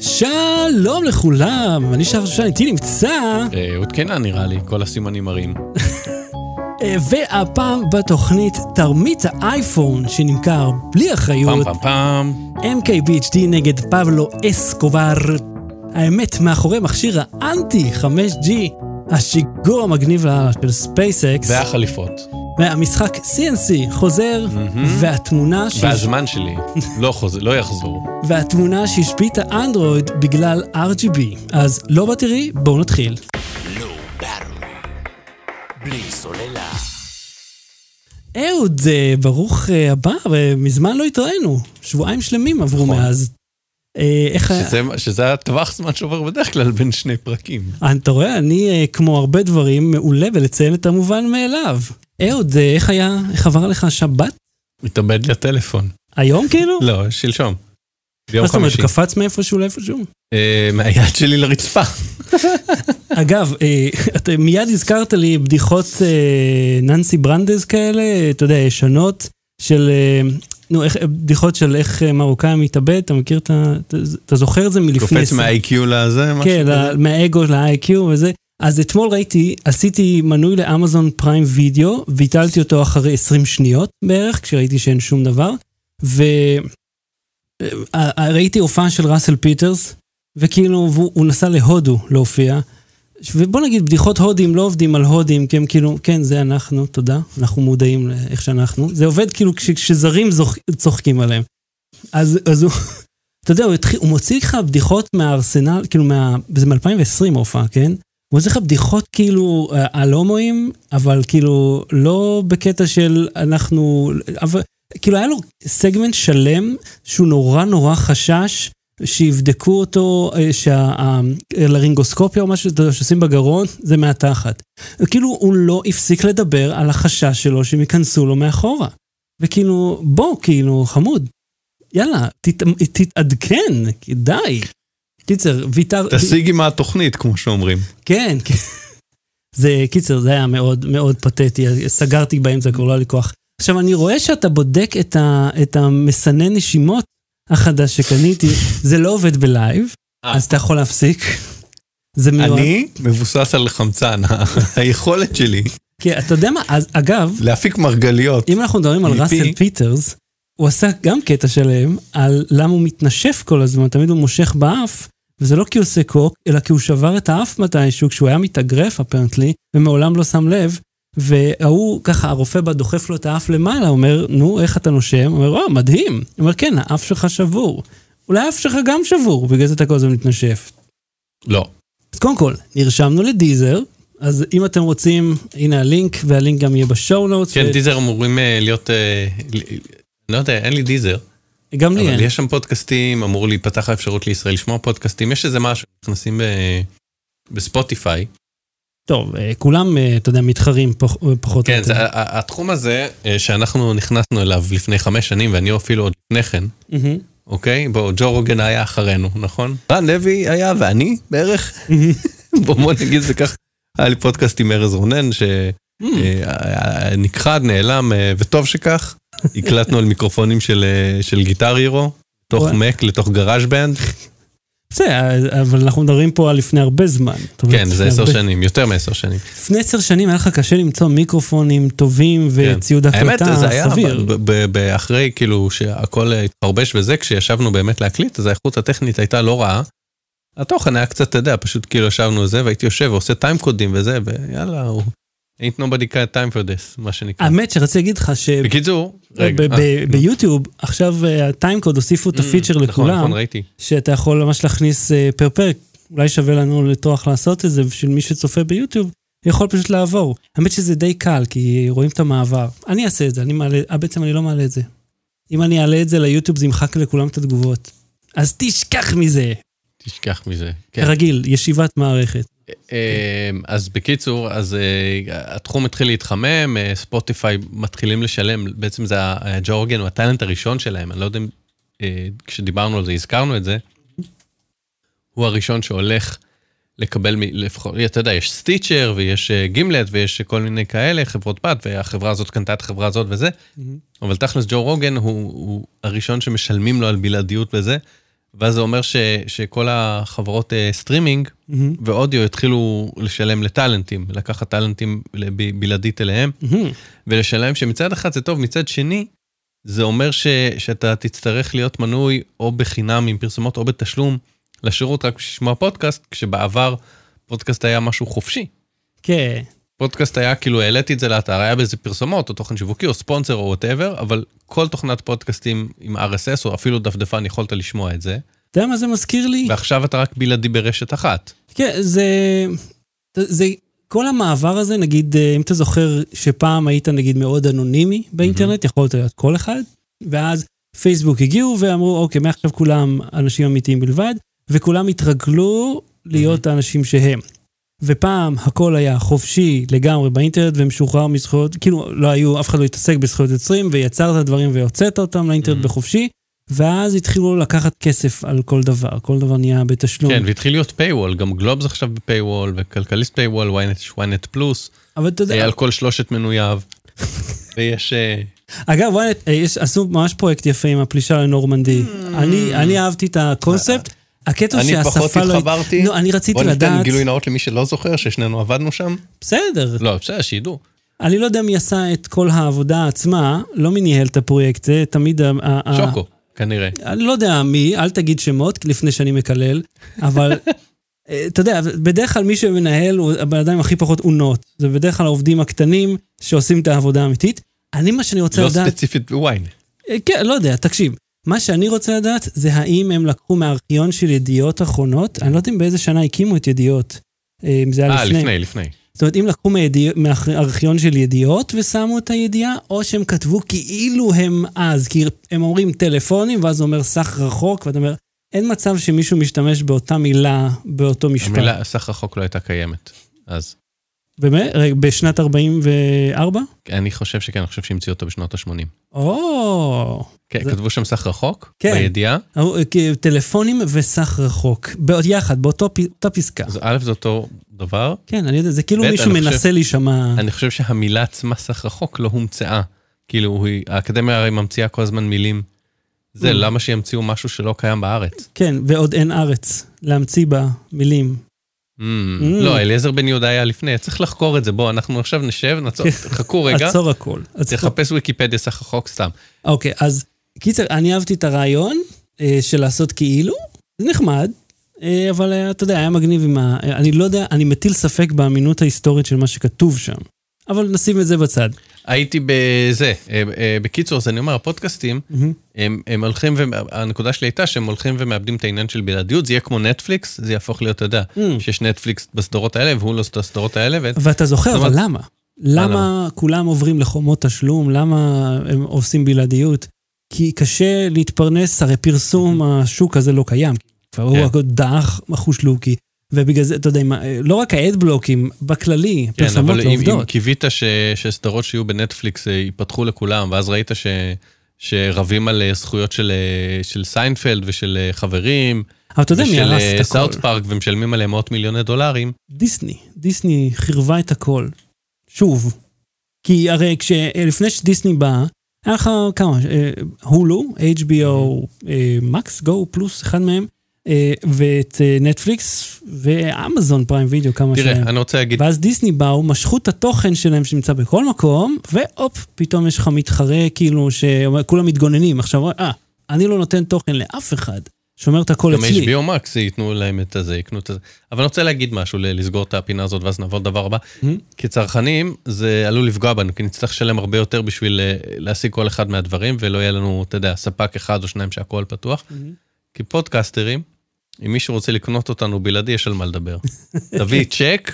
שלום לכולם, אני שחר שושן, איתי נמצא, אהוד קינן נראה לי, כל הסימנים מראים. אה, והפעם בתוכנית תרמית האייפון שנמכר בלי פעם אחריות, פעם פעם. MKBHD נגד פבלו אסקובר. האמת מאחורי מכשיר האנטי 5G, השיגור המגניב של ספייסקס, והחליפות. והמשחק CNC חוזר, והתמונה שהש- והזמן שלי לא חוזר, לא יחזור. והתמונה שהשביתה אנדרואיד בגלל RGB. אז לא בתראי, בואו נתחיל. בלי סוללה. אהוד, אה, ברוך אה, הבא, ומזמן לא התראינו. שבועיים שלמים עברו נכון. מאז. אה, איך... היה- שזה, שזה הטווח זמן שעובר בדרך כלל בין שני פרקים. אה, אתה רואה, אני, אה, כמו הרבה דברים, מעולה בלציין את המובן מאליו. אהוד, אה, איך היה, איך עבר לך השבת? מתאבד לי הטלפון. היום כאילו? לא, שלשום. ביום מה זאת אומרת, חמישי. קפץ מאיפשהו לאיפשהו? אה, מהיד שלי לרצפה. אגב, אה, אתה מיד הזכרת לי בדיחות אה, ננסי ברנדז כאלה, אתה יודע, ישנות, של, אה, נו, איך, בדיחות של איך אה, מרוקאי מתאבד, אתה מכיר את ה... אתה- אתה זוכר את זה מלפני... קופץ מה-IQ לזה, כן, מהאגו ל-IQ וזה. אז אתמול ראיתי, עשיתי מנוי לאמזון פריים וידאו, ביטלתי אותו אחרי 20 שניות בערך, כשראיתי שאין שום דבר, וראיתי הופעה של ראסל פיטרס, וכאילו, הוא נסע להודו להופיע, ובוא נגיד, בדיחות הודים לא עובדים על הודים, כי הם כאילו, כן, זה אנחנו, תודה, אנחנו מודעים לאיך שאנחנו. זה עובד כאילו כש- כשזרים צוחקים עליהם. אז, אז הוא, אתה יודע, הוא, התחיל, הוא מוציא לך בדיחות מהארסנל, כאילו, מה, זה מ-2020 ההופעה, כן? הוא מוציא לך בדיחות כאילו אה, על הומואים, אבל כאילו לא בקטע של אנחנו, אבל כאילו היה לו סגמנט שלם שהוא נורא נורא חשש שיבדקו אותו, אה, שהלרינגוסקופיה או משהו שעושים בגרון, זה מהתחת. כאילו הוא לא הפסיק לדבר על החשש שלו שהם ייכנסו לו מאחורה. וכאילו, בוא, כאילו, חמוד, יאללה, תת, תתעדכן, די. קיצר, ויתר... תשיגי מהתוכנית, כמו שאומרים. כן, כן. זה, קיצר, זה היה מאוד מאוד פתטי, סגרתי באמצע, כבר לא היה לי כוח. עכשיו, אני רואה שאתה בודק את, ה, את המסנן נשימות החדש שקניתי, זה לא עובד ב live, אה. אז אתה יכול להפסיק. זה מיועד. אני מבוסס על חמצן, היכולת שלי כי אתה יודע מה, אז אגב, להפיק מרגליות. אם אנחנו מדברים על. ראסל פיטרס, הוא עשה גם קטע שלם על למה הוא מתנשף כל הזמן, תמיד הוא מושך באף, וזה לא כי הוא עושה קוק, אלא כי הוא שבר את האף מתישהו, כשהוא היה מתאגרף אפרנטלי, ומעולם לא שם לב, וההוא, ככה, הרופא בא דוחף לו את האף למעלה, אומר, נו, איך אתה נושם? הוא אומר, או, מדהים. הוא אומר, כן, האף שלך שבור. אולי האף שלך גם שבור, בגלל זה אתה כל הזמן מתנשף. לא. אז קודם כל, נרשמנו לדיזר, אז אם אתם רוצים, הנה הלינק, והלינק גם יהיה בשואו נוטס. כן, דיזר אמורים אה, להיות... אה, לא יודע, אין לי דיזר. גם לי אבל אין. יש שם פודקאסטים, אמור להיפתח האפשרות לישראל לשמוע פודקאסטים, יש איזה משהו, נכנסים ב- בספוטיפיי. טוב, אה, כולם, אה, אתה יודע, מתחרים פח- פחות או כן, יותר. זה, ה- ה- התחום הזה אה, שאנחנו נכנסנו אליו לפני חמש שנים, ואני אפילו עוד לפני כן, מהמם. אוקיי? בוא, ג'ו רוגן היה אחרינו, נכון? רן לוי היה, ואני בערך. בוא נגיד זה ככה. היה לי פודקאסט עם ארז רונן, שנכחד, נעלם, וטוב שכך. הקלטנו על מיקרופונים של, של גיטר הירו, תוך. מק לתוך גראז' בנד. בסדר, אבל אנחנו מדברים פה על לפני הרבה זמן. כן, זה עשר הרבה- שנים, יותר מעשר שנים. לפני עשר שנים היה לך קשה למצוא מיקרופונים טובים וציוד כן. האמת, הקלטה זה היה סביר. אחרי כאילו שהכל התחרבש וזה, כשישבנו באמת להקליט, אז האיכות הטכנית הייתה לא רעה. התוכן היה קצת, אתה יודע, פשוט כאילו ישבנו זה, והייתי יושב ועושה טיים קודים וזה, ויאללה, הוא... ain't nobody got time for this, מה שנקרא. האמת שרציתי להגיד לך בקיצור, רגע. שב- אה, ב- ביוטיוב, עכשיו אה, הטיימקוד הוסיפו את הפיצ'ר נכון, לכולם, נכון, ראיתי. שאתה יכול ממש להכניס אה, פר פרק, אולי שווה לנו לטרוח לעשות את זה, בשביל מי שצופה ביוטיוב, יכול פשוט לעבור. האמת שזה די קל, כי רואים את המעבר. אני אעשה את זה, אני מעלה, אה, בעצם אני לא מעלה את זה. אם אני אעלה את זה ליוטיוב, זה ימחק לכולם את התגובות. אז תשכח מזה. תשכח מזה. כן. כרגיל, ישיבת מערכת. אה, אז בקיצור, אז אה, התחום התחיל להתחמם, אה, ספוטיפיי מתחילים לשלם, בעצם זה ה- ג'ו רוגן הוא הטאלנט הראשון שלהם, אני לא יודע אם אה, כשדיברנו על זה הזכרנו את זה, הוא הראשון שהולך לקבל, לפחות, אתה יודע, יש סטיצ'ר ויש אה, גימלט ויש כל מיני כאלה, חברות בת, והחברה הזאת קנתה את החברה הזאת וזה, אבל תכלס ג'ו רוגן הוא, הוא הראשון שמשלמים לו על בלעדיות וזה, ואז זה אומר ש, שכל החברות אה, סטרימינג מהמם, ואודיו התחילו לשלם לטאלנטים, לקחת טאלנטים ב- בלעדית אליהם, מהמם. ולשלם שמצד אחד זה טוב, מצד שני, זה אומר ש, שאתה תצטרך להיות מנוי או בחינם עם פרסומות או בתשלום לשירות רק בשביל לשמוע פודקאסט, כשבעבר פודקאסט היה משהו חופשי. כן. פודקאסט היה כאילו העליתי את זה לאתר, היה באיזה פרסומות או תוכן שיווקי או ספונסר או whatever, אבל כל תוכנת פודקאסטים עם RSS או אפילו דפדפן יכולת לשמוע את זה, אתה יודע מה זה מזכיר לי? ועכשיו אתה רק בלעדי ברשת אחת. כן, זה... זה... כל המעבר הזה, נגיד, אה, אם אתה זוכר שפעם היית נגיד מאוד אנונימי באינטרנט, יכולת להיות כל אחד, ואז פייסבוק הגיעו ואמרו, אוקיי, מעכשיו כולם אנשים אמיתיים בלבד, וכולם התרגלו להיות האנשים שהם. ופעם הכל היה חופשי לגמרי באינטרנט ומשוחרר מזכויות, כאילו לא היו, אף אחד לא התעסק בזכויות יוצרים, ויצרת דברים והוצאת אותם לאינטרנט Mhm. בחופשי, ואז התחילו לקחת כסף על כל דבר, כל דבר נהיה בתשלום. כן, והתחיל להיות paywall, גם גלובס עכשיו ב paywall, וכלכליסט paywall, ynet, ynet פלוס, אבל אתה יודע, על כל שלושת מנוייו. ויש... אה, אגב, וואי, יש, עשו ממש פרויקט יפה עם הפלישה לנורמנדי. אני, אני אהבתי את הקונספט. הקטע אני פחות שהשפה לא... התחברתי. לא, אני רציתי בוא ניתן לדעת... גילוי נאות למי שלא זוכר, ששנינו עבדנו שם. בסדר. לא, בסדר, שידעו. אני לא יודע מי עשה את כל העבודה עצמה, לא מי ניהל את הפרויקט, זה תמיד... ה- שוקו, כנראה. אני לא יודע מי, אל תגיד שמות לפני שאני מקלל, אבל אה, אתה יודע, בדרך כלל מי שמנהל הוא הבן אדם הכי פחות אונות. זה בדרך כלל העובדים הקטנים שעושים את העבודה האמיתית. אני, מה שאני רוצה לא לדעת... ספציפית בוויינט. אה, כן, לא יודע, תקשיב. מה שאני רוצה לדעת זה האם הם לקחו מהארכיון של ידיעות אחרונות, אני לא יודע אם באיזה שנה הקימו את ידיעות. אה, אם זה היה אה, לפני. לפני, לפני. זאת אומרת, אם לקחו מהידיע- מהארכיון של ידיעות ושמו את הידיעה, או שהם כתבו כאילו הם אז, כי הם אומרים טלפונים, ואז הוא אומר סך רחוק, ואתה אומר, אין מצב שמישהו משתמש באותה מילה באותו משפט. המילה סך רחוק לא הייתה קיימת. אז באמת? בשנת 44? אני חושב שכן, אני חושב שהמציאו אותו בשנות ה-80. או, כן, זה- כתבו שם סך רחוק, כן. בידיעה. אה, טלפונים וסך רחוק, בעוד יחד, באותו פ- אותה פסקה. אז א' זה אותו דבר, כן, אני יודע, זה כאילו בטח, מישהו אני חושב- מנסה להישמע... אני חושב שהמילה עצמה סך רחוק לא הומצאה. כאילו, היא- האקדמיה הרי ממציאה כל הזמן מילים. זה, Mm. למה שימציאו משהו שלא קיים בארץ? כן, ועוד אין ארץ, להמציא בה מילים. Mm, לא, אליעזר בן יהודה היה לפני, צריך לחקור את זה. בוא, אנחנו עכשיו נשב, נעצור, חכו רגע, עצור הכל. תחפש ויקיפדיה סך רחוק סתם. אוקיי, אז קיצר, אני אהבתי את הרעיון אה, של לעשות כאילו, זה נחמד, אה, אבל אה, אתה יודע, היה מגניב עם ה... אני לא יודע, אני מטיל ספק באמינות ההיסטורית של מה שכתוב שם. אבל נשים את זה בצד. הייתי בזה, אה, אה, בקיצור, אז אני אומר, הפודקאסטים, מהמם. הם, הם הולכים, והנקודה שלי הייתה שהם הולכים ומאבדים את העניין של בלעדיות, זה יהיה כמו נטפליקס, זה יהפוך להיות, אתה יודע, Mm. שיש נטפליקס בסדרות האלה, והוא לא בסדרות האלה, ו... ואתה זוכר, אבל למה? למה כולם עוברים לחומות תשלום? למה הם עושים בלעדיות? כי קשה להתפרנס, הרי פרסום השוק הזה לא קיים. כבר הוא כן. דעך מחוש לוקי. ובגלל זה, אתה יודע, לא רק האדבלוקים, בכללי, כן, פרסומות אבל לא אם, אם. קיווית ש, שסדרות שיהיו בנטפליקס אה, ייפתחו לכולם, ואז ראית ש, שרבים על אה, זכויות של, אה, של סיינפלד ושל חברים, אבל אתה יודע מי ושל הרס את סאוט הכל? פארק, ומשלמים עליהם מאות מיליוני דולרים, דיסני. דיסני חירבה את הכל. שוב. כי הרי כש... לפני שדיסני באה, היה לך כמה? הולו, HBO, מקס, גו פלוס, אחד מהם, ואת אה, נטפליקס, ואמזון פריים וידאו, כמה תראה, שלהם. אני רוצה להגיד, ואז דיסני באו, משכו את התוכן שלהם שנמצא בכל מקום, והופ, פתאום יש לך מתחרה, כאילו, שכולם מתגוננים. עכשיו, אה, אני לא נותן תוכן לאף אחד, שומר את הכל גם אצלי. HBO Max ייתנו להם את הזה, יקנו את זה. אבל אני רוצה להגיד משהו, לסגור את הפינה הזאת, ואז נעבור לדבר הבא. Mhm. כצרכנים, זה עלול לפגוע בנו, כי נצטרך לשלם הרבה יותר בשביל אה, להשיג כל אחד מהדברים, ולא יהיה לנו, אתה יודע, ספק אחד או שניים שהכל פתוח. כי פודקסטרים, אם מישהו רוצה לקנות אותנו בלעדי, יש על מה לדבר. תביא צ'ק,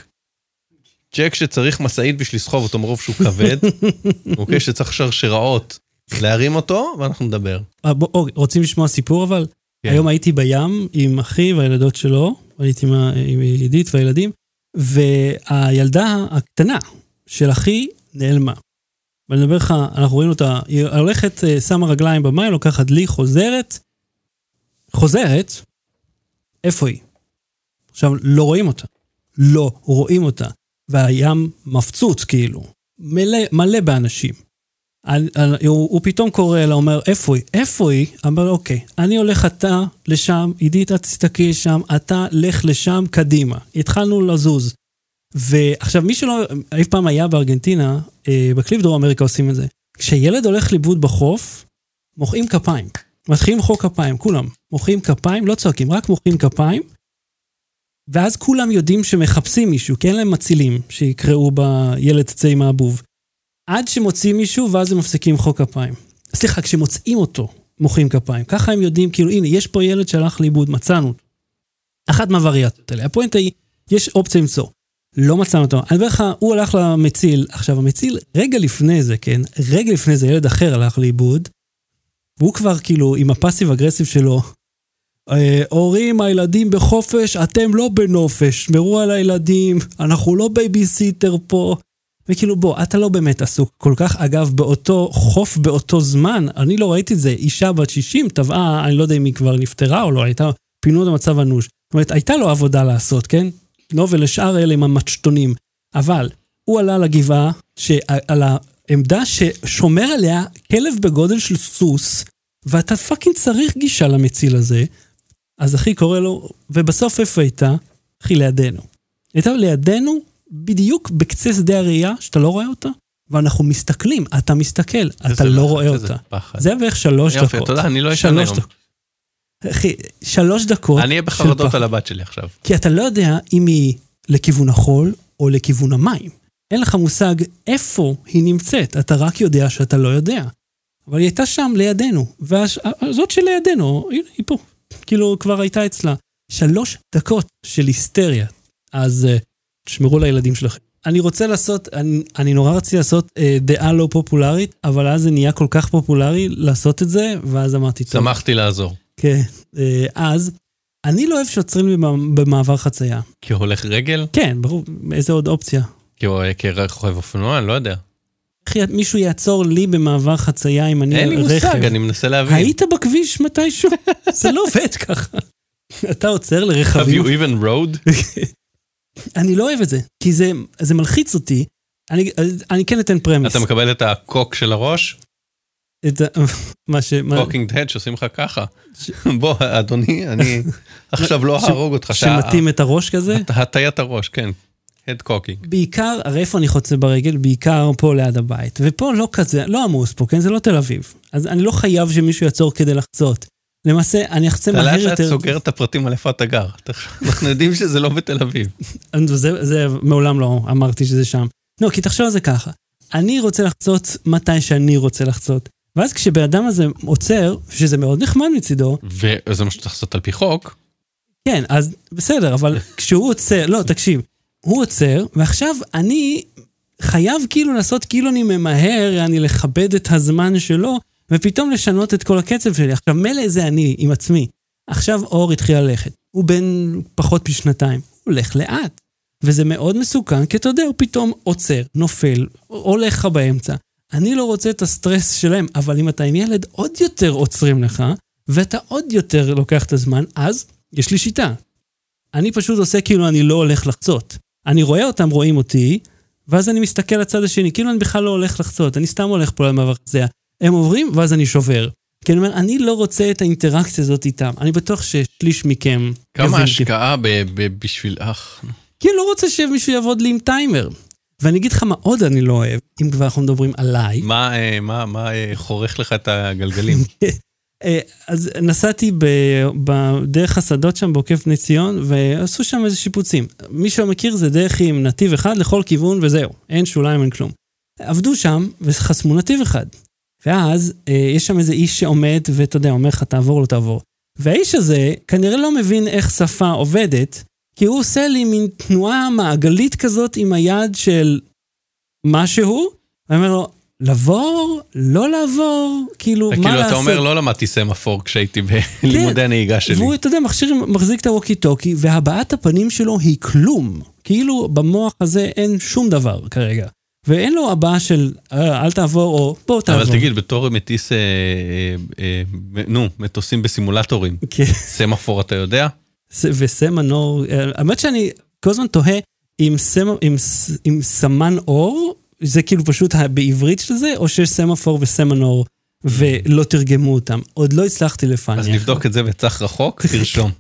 צ'ק שצריך משאית בשביל לסחוב אותו מרוב שהוא כבד, אוקיי? שצריך שרשראות להרים אותו, ואנחנו נדבר. אה, אוקיי, רוצים לשמוע סיפור אבל? כן. היום הייתי בים עם אחי והילדות שלו, הייתי עם, עם עידית והילדים, והילדה הקטנה של אחי נעלמה. ואני מדבר לך, אנחנו רואים אותה, היא הולכת, אה, שמה רגליים במים, לוקחת דלי, חוזרת, חוזרת, איפה היא? עכשיו, לא רואים אותה. לא רואים אותה. והים מפצוץ כאילו, מלא, מלא באנשים. על- על- הוא, הוא פתאום קורא לה, אומר, איפה היא? איפה היא? אמר, אוקיי, אני הולך אתה לשם, עידית, את תסתכלי שם, אתה לך לשם, קדימה. התחלנו לזוז. ועכשיו, מי שלא אי פעם היה בארגנטינה, אה, בקליפ דרום אמריקה עושים את זה. כשילד הולך לאיבוד בחוף, מוחאים כפיים. מתחילים למחוא כפיים, כולם. מוחאים כפיים, לא צועקים, רק מוחאים כפיים. ואז כולם יודעים שמחפשים מישהו, כי אין להם מצילים שיקראו בילד תצא עם האבוב. עד שמוצאים מישהו, ואז הם מפסיקים למחוא כפיים. סליחה, כשמוצאים אותו, מוחאים כפיים. ככה הם יודעים, כאילו, הנה, יש פה ילד שהלך לאיבוד, מצאנו. אחת מהווריאציות האלה. הפואנטה היא, יש אופציה למצוא. לא מצאנו אותו. אני אומר לך, הוא הלך למציל. עכשיו, המציל, רגע לפני זה, כן? רגע לפני זה, ילד אחר הלך לאיבוד, והוא כבר כאילו, עם הפאסיב אגרסיב שלו, אה, הורים, הילדים בחופש, אתם לא בנופש, שמרו על הילדים, אנחנו לא בייביסיטר פה. וכאילו בוא, אתה לא באמת עסוק כל כך. אגב, באותו חוף, באותו זמן, אני לא ראיתי את זה, אישה בת 60 טבעה, אני לא יודע אם היא כבר נפטרה או לא, הייתה, פינו אותה במצב אנוש. זאת אומרת, הייתה לו עבודה לעשות, כן? לא, ולשאר אלה עם המצ'טונים. אבל, הוא עלה לגבעה, שעל העמדה ששומר עליה כלב בגודל של סוס, ואתה fucking צריך גישה למציל הזה, אז אחי קורא לו, ובסוף איפה הייתה? אחי, לידינו. הייתה לידינו, בדיוק בקצה שדה הראייה, שאתה לא רואה אותה, ואנחנו מסתכלים, אתה מסתכל, אתה לא רואה אותה. פחד. זה בערך שלוש יופי, דקות. תודה, אני לא אשן שלוש היום. אחי, שלוש דקות. אני אהיה בחרדות. על הבת שלי עכשיו. כי אתה לא יודע אם היא לכיוון החול או לכיוון המים. אין לך מושג איפה היא נמצאת, אתה רק יודע שאתה לא יודע. אבל היא הייתה שם לידינו, וזאת שלידינו, הנה, היא פה. כאילו, כבר הייתה אצלה. שלוש דקות של היסטריה. אז uh, תשמרו לילדים שלכם. אני רוצה לעשות, אני, אני נורא רציתי לעשות uh, דעה לא פופולרית, אבל אז זה נהיה כל כך פופולרי לעשות את זה, ואז אמרתי, טוב. שמחתי לעזור. כן, אה, אז, אני לא אוהב שעוצרים לי במ- במעבר חצייה. כי הוא הולך רגל? כן, ברור, איזה עוד אופציה? כי הוא כרוכב אופנוע? אני לא יודע. איך י- מישהו יעצור לי במעבר חצייה אם אני אין לי רכב? מושג, אני מנסה להבין. היית בכביש מתישהו? זה לא עובד ככה. אתה עוצר Have לרכבים. you even rode? אני לא אוהב את זה, כי זה, זה מלחיץ אותי. אני, אני כן אתן פרמיס. אתה מקבל את הקוק של הראש? את ה... מה ש... cocking head שעושים לך ככה. בוא, אדוני, אני עכשיו לא אהרוג אותך. שמטים את הראש כזה? הט- הטיית הראש, כן. head cocking. בעיקר, הרי איפה אני חוצה ברגל? בעיקר פה ליד הבית. ופה לא כזה, לא עמוס פה, כן? זה לא תל אביב. אז אני לא חייב שמישהו יעצור כדי לחצות. למעשה, אני אחצה אתה מהר לאט לאט יותר. סוגר את הפרטים על איפה אתה גר. אתה- אנחנו יודעים שזה לא בתל אביב. זה, זה מעולם לא אמרתי שזה שם. לא, כי תחשוב על זה ככה. אני רוצה לחצות מתי שאני רוצה לחצות. ואז כשבן אדם הזה עוצר, שזה מאוד נחמד מצידו, וזה מה שצריך לעשות על פי חוק. כן, אז בסדר, אבל כשהוא עוצר, לא, תקשיב, הוא עוצר, ועכשיו אני חייב כאילו לעשות כאילו אני ממהר, אני לכבד את הזמן שלו, ופתאום לשנות את כל הקצב שלי. עכשיו, מילא זה אני עם עצמי. עכשיו אור התחיל ללכת. הוא בן פחות משנתיים. הוא הולך לאט. וזה מאוד מסוכן, כי אתה יודע, הוא פתאום עוצר, נופל, הולך לך באמצע. אני לא רוצה את הסטרס שלהם, אבל אם אתה עם ילד, עוד יותר עוצרים לך, ואתה עוד יותר לוקח את הזמן, אז יש לי שיטה. אני פשוט עושה כאילו אני לא הולך לחצות. אני רואה אותם רואים אותי, ואז אני מסתכל לצד השני, כאילו אני בכלל לא הולך לחצות, אני סתם הולך פה למעבר חצייה. הם עוברים, ואז אני שובר. כי אני אומר, אני לא רוצה את האינטראקציה הזאת איתם. אני בטוח ששליש מכם... כמה השקעה ב- ב- בשביל... אך, כי אני לא רוצה שמישהו יעבוד לי עם טיימר. ואני אגיד לך מה עוד אני לא אוהב, אם כבר אנחנו מדברים עליי. מה, אה, מה, מה אה, חורך לך את הגלגלים? אה, אז נסעתי בדרך השדות שם בעוקף בני ציון, ועשו שם איזה שיפוצים. מי שלא מכיר זה דרך עם נתיב אחד לכל כיוון וזהו, אין שוליים, אין כלום. עבדו שם וחסמו נתיב אחד. ואז אה, יש שם איזה איש שעומד, ואתה יודע, אומר לך, תעבור, לא תעבור. והאיש הזה כנראה לא מבין איך שפה עובדת, כי הוא עושה לי מין תנועה מעגלית כזאת עם היד של משהו, ואני אומר לו, לעבור, לא לעבור, כאילו, מה כאילו, לעשות? אתה אומר, לא למדתי סמפור כשהייתי בלימודי הנהיגה שלי. והוא, אתה יודע, מכשיר, מחזיק את הווקי טוקי, והבעת הפנים שלו היא כלום. כאילו במוח הזה אין שום דבר כרגע. ואין לו הבעה של "אה, אל תעבור או בוא תעבור. אבל תגיד, בתור מטיס, אה, אה, אה, נו, מטוסים בסימולטורים, כן, סמפור אתה יודע? וסמנור, אה, האמת שאני כל הזמן תוהה אם סמן אור זה כאילו פשוט בעברית של זה, או שיש סמאפור וסמנור ולא תרגמו אותם. עוד לא הצלחתי לפענח. אז נבדוק את זה בצח רחוק, תרשום.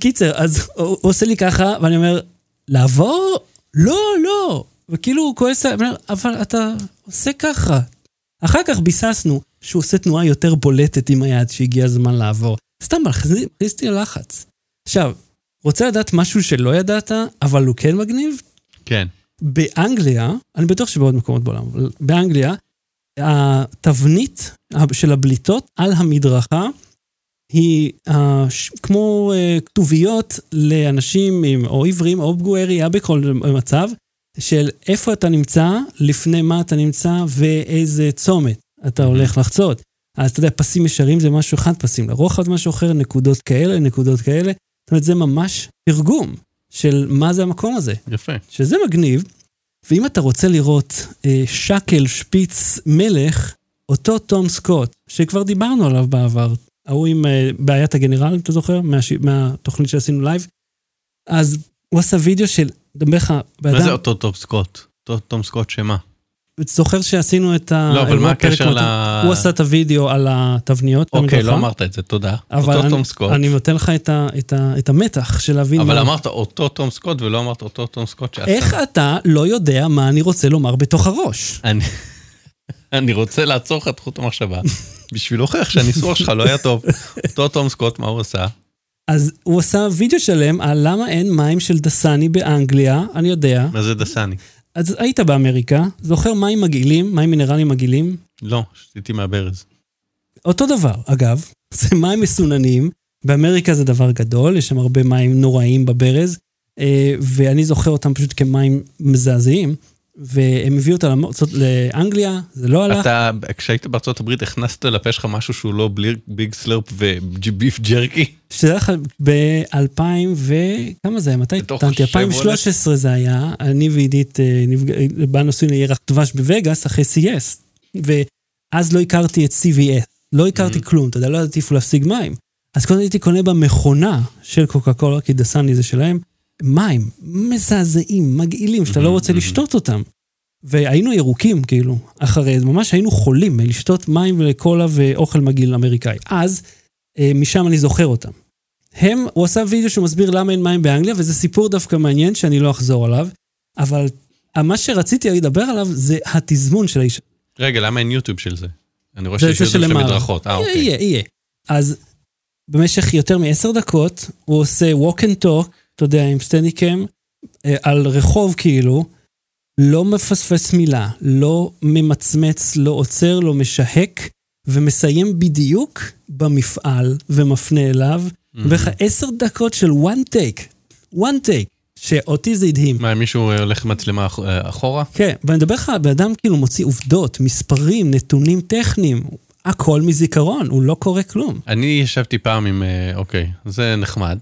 קיצר, אז הוא עושה לי ככה, ואני אומר, לעבור? לא, לא. וכאילו הוא כועס, אבל אתה עושה ככה. אחר כך ביססנו שהוא עושה תנועה יותר בולטת עם היד שהגיע הזמן לעבור. סתם מכניס אותי ללחץ. עכשיו, רוצה לדעת משהו שלא ידעת, אבל הוא כן מגניב? כן. באנגליה, אני בטוח שבעוד מקומות בעולם, אבל באנגליה, התבנית של הבליטות על המדרכה היא uh, ש- כמו uh, כתוביות לאנשים עם, או עיוורים או פגועי ראייה בכל מצב, של איפה אתה נמצא, לפני מה אתה נמצא ואיזה צומת אתה הולך לחצות. אז אתה יודע, פסים ישרים זה משהו אחד, פסים לרוחב זה משהו אחר, נקודות כאלה, נקודות כאלה. זאת אומרת, זה ממש תרגום של מה זה המקום הזה. יפה. שזה מגניב, ואם אתה רוצה לראות אה, שקל שפיץ מלך, אותו תום סקוט, שכבר דיברנו עליו בעבר, ההוא עם אה, בעיית הגנרל, אם אתה זוכר, מהש... מהתוכנית שעשינו לייב, אז הוא עשה וידאו של, מדבר לך, מה זה אותו תום סקוט? אותו תום סקוט שמה? זוכר שעשינו את ה... לא, אבל מה הקשר ל- הוא עשה את הוידאו על התבניות. אוקיי, לא אמרת את זה, תודה. אבל אותו תום סקוט. אני נותן לך את, ה, את, ה, את המתח של להבין אבל אמרת אותו תום סקוט ולא אמרת אותו תום סקוט שעשה. איך אתה לא יודע מה אני רוצה לומר בתוך הראש? אני- אני רוצה לעצור לך את חוט המחשבה, בשביל להוכיח שהניסוח שלך לא היה טוב. אותו תום סקוט, מה הוא עשה? אז הוא עשה וידאו שלם על למה אין מים של דסני באנגליה, אני יודע. מה זה דסני? אז היית באמריקה, זוכר מים מגעילים, מים מינרליים מגעילים? לא, שתיתי מהברז. אותו דבר, אגב, זה מים מסוננים, באמריקה זה דבר גדול, יש שם הרבה מים נוראים בברז, אה, ואני זוכר אותם פשוט כמים מזעזעים, והם הביאו למוצאות- לאנגליה, זה לא הלך. אתה, כשהיית בארצות הברית, הכנסת לפה שלך משהו שהוא לא בלי ביג סלרפ וביף ג'רקי? שתדע לך, ב-2000 ו... כמה זה היה? מתי? השברולט? 2013 זה היה. אני ועידית אה, באנו עשינו ירח דבש בווגאס אחרי CS. ואז לא הכרתי את CVS. לא הכרתי Mhm. כלום, אתה יודע, לא ידעתי איפה להשיג מים. אז קודם הייתי קונה במכונה של קוקה קולה, כי דסני זה שלהם, מים מזעזעים, מגעילים, שאתה לא רוצה. לשתות אותם. והיינו ירוקים, כאילו, אחרי זה, ממש היינו חולים מלשתות מים וקולה ואוכל מגעיל אמריקאי. אז אה, משם אני זוכר אותם. הם, הוא עשה וידאו שמסביר למה אין מים באנגליה, וזה סיפור דווקא מעניין שאני לא אחזור עליו, אבל מה שרציתי לדבר עליו זה התזמון של האיש. רגע, למה אין יוטיוב של זה? אני רואה שיש יוטיוב של. מדרכות. אה, אוקיי. יהיה, יהיה. אז במשך יותר מעשר דקות, הוא עושה walk and talk, אתה יודע, עם סטניקם, אה, על רחוב כאילו, לא מפספס מילה, לא ממצמץ, לא עוצר, לא משהק, ומסיים בדיוק במפעל ומפנה אליו, Mhm. ואיך עשר דקות של one take, one take, שאותי זה הדהים. מה, מישהו הולך עם מצלמה אה, אחורה? כן, ואני מדבר לך, בן אדם כאילו מוציא עובדות, מספרים, נתונים טכניים, הכל מזיכרון, הוא לא קורא כלום. אני ישבתי פעם עם, אה, אוקיי, זה נחמד.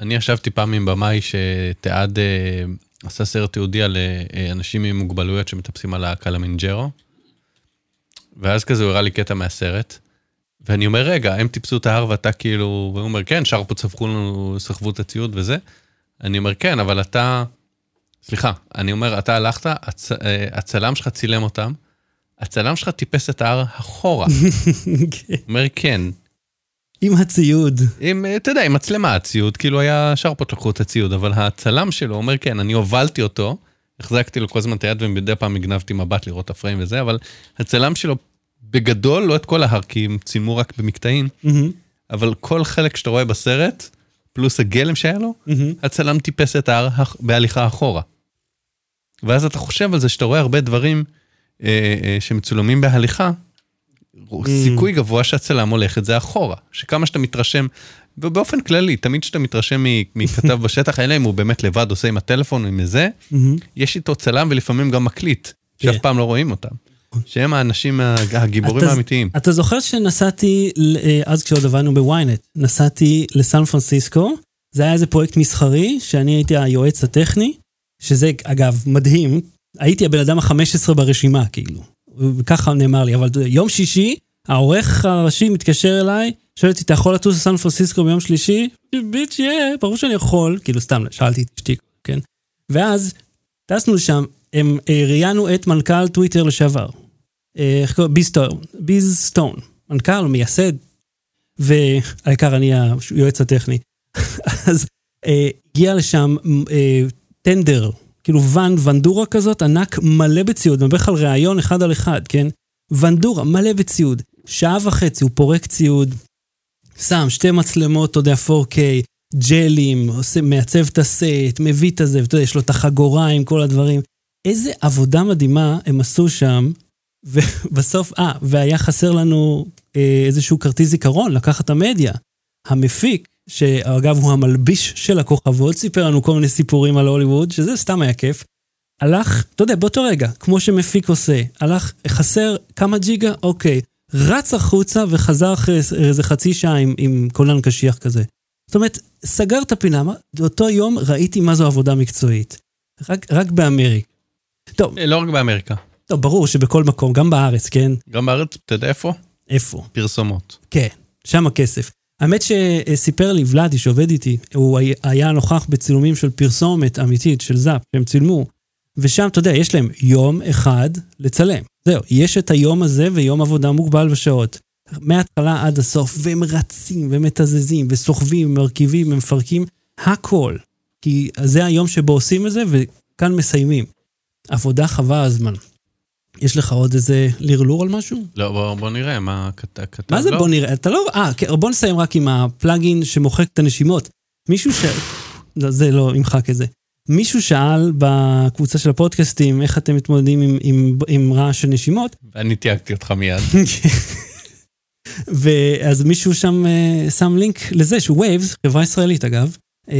אני ישבתי פעם עם במאי שתיעד, אה, עשה סרט תיעודי על אה, אנשים עם מוגבלויות שמטפסים על הקלמינג'רו. ואז כזה הוא הראה לי קטע מהסרט. ואני אומר, רגע, הם טיפסו את ההר ואתה כאילו, והוא אומר, כן, שרפו צווחו לנו, סחבו את הציוד וזה. אני אומר, כן, אבל אתה, סליחה, אני אומר, אתה הלכת, הצ... אה, הצלם שלך צילם אותם, הצלם שלך טיפס את ההר אחורה. כן. אומר, כן, עם הציוד. עם, אה, אתה יודע, עם מצלמה, הציוד, כאילו היה שרפות לקחו את הציוד, אבל הצלם שלו אומר, כן, אני הובלתי אותו, החזקתי לו כל הזמן את היד ומדי פעם הגנבתי מבט לראות את הפריים וזה, אבל הצלם שלו בגדול, לא את כל ההר, כי הם צילמו רק במקטעים, מהמם, אבל כל חלק שאתה רואה בסרט, פלוס הגלם שהיה לו, מהמם. הצלם טיפס את ההר בהליכה אחורה. ואז אתה חושב על זה שאתה רואה הרבה דברים אה, אה, שמצולמים בהליכה, סיכוי גבוה שהצלם הולך את זה אחורה. שכמה שאתה מתרשם, ובאופן כללי, תמיד כשאתה מתרשם מכתב בשטח, אלא אם הוא באמת לבד עושה עם הטלפון או עם זה. יש איתו צלם ולפעמים גם מקליט, שאף כן. פעם לא רואים אותם. שהם האנשים הגיבורים האמיתיים. אתה זוכר שנסעתי, אה, אז כשעוד עבדנו בוויינט, נסעתי לסן פרנסיסקו, זה היה איזה פרויקט מסחרי, שאני הייתי היועץ הטכני, שזה אגב מדהים, הייתי הבן אדם ה-15 ברשימה, כאילו. וככה נאמר לי, אבל יום שישי, העורך הראשי מתקשר אליי, שואל אותי, אתה יכול לטוס לסן פרנסיסקו ביום שלישי? ביץ', יא, ברור שאני יכול. כאילו, סתם, שאלתי את אשתי, כן? ואז טסנו לשם, הם אה, ראיינו את מנכ"ל טוויטר לשעבר. אה, איך קוראים? ביז סטון, מנכ"ל, מייסד, והעיקר אני היועץ הטכני. אז אה, הגיע לשם אה, טנדר, כאילו ואן, ונדורה כזאת, ענק, מלא בציוד, מדבר על ראיון אחד על אחד, כן? ונדורה, מלא בציוד. שעה וחצי, הוא פורק ציוד, שם שתי מצלמות, אתה יודע, 4K, ג'לים, עושה, מעצב את הסט, מביא את הזה, ואתה יודע, יש לו את החגורה עם כל הדברים. איזה עבודה מדהימה הם עשו שם, ובסוף, אה, והיה חסר לנו אה, איזשהו כרטיס זיכרון, לקחת את המדיה. המפיק, שאגב הוא המלביש של הכוכבות, סיפר לנו כל מיני סיפורים על הוליווד, שזה סתם היה כיף. הלך, אתה יודע, באותו רגע, כמו שמפיק עושה, הלך, חסר כמה ג'יגה, אוקיי. רץ החוצה וחזר אחרי איזה חצי שעה עם, עם קולן קשיח כזה. זאת אומרת, סגר את הפינה, באותו יום ראיתי מה זו עבודה מקצועית. רק, רק באמריקה. טוב. לא רק באמריקה. טוב, ברור שבכל מקום, גם בארץ, כן? גם בארץ, אתה יודע איפה? איפה? פרסומות. כן, שם הכסף. האמת שסיפר לי ולאדי שעובד איתי, הוא היה נוכח בצילומים של פרסומת אמיתית של זאפ, שהם צילמו, ושם, אתה יודע, יש להם יום אחד לצלם. זהו, יש את היום הזה ויום עבודה מוגבל בשעות. מההתחלה עד הסוף, והם רצים ומתזזים וסוחבים, מרכיבים, מפרקים, הכל. כי זה היום שבו עושים את זה, וכאן מסיימים. עבודה חווה הזמן. יש לך עוד איזה לרלור על משהו? לא, בוא, בוא נראה מה כתב. מה זה לא? בוא נראה? אתה לא... אה, כן, בוא נסיים רק עם הפלאגין שמוחק את הנשימות. מישהו ש... לא, זה לא, ימחק את זה. מישהו שאל בקבוצה של הפודקאסטים איך אתם מתמודדים עם, עם, עם רעש של נשימות. ואני תייגתי אותך מיד. ואז מישהו שם uh, שם לינק לזה שהוא Waves, חברה ישראלית אגב, uh,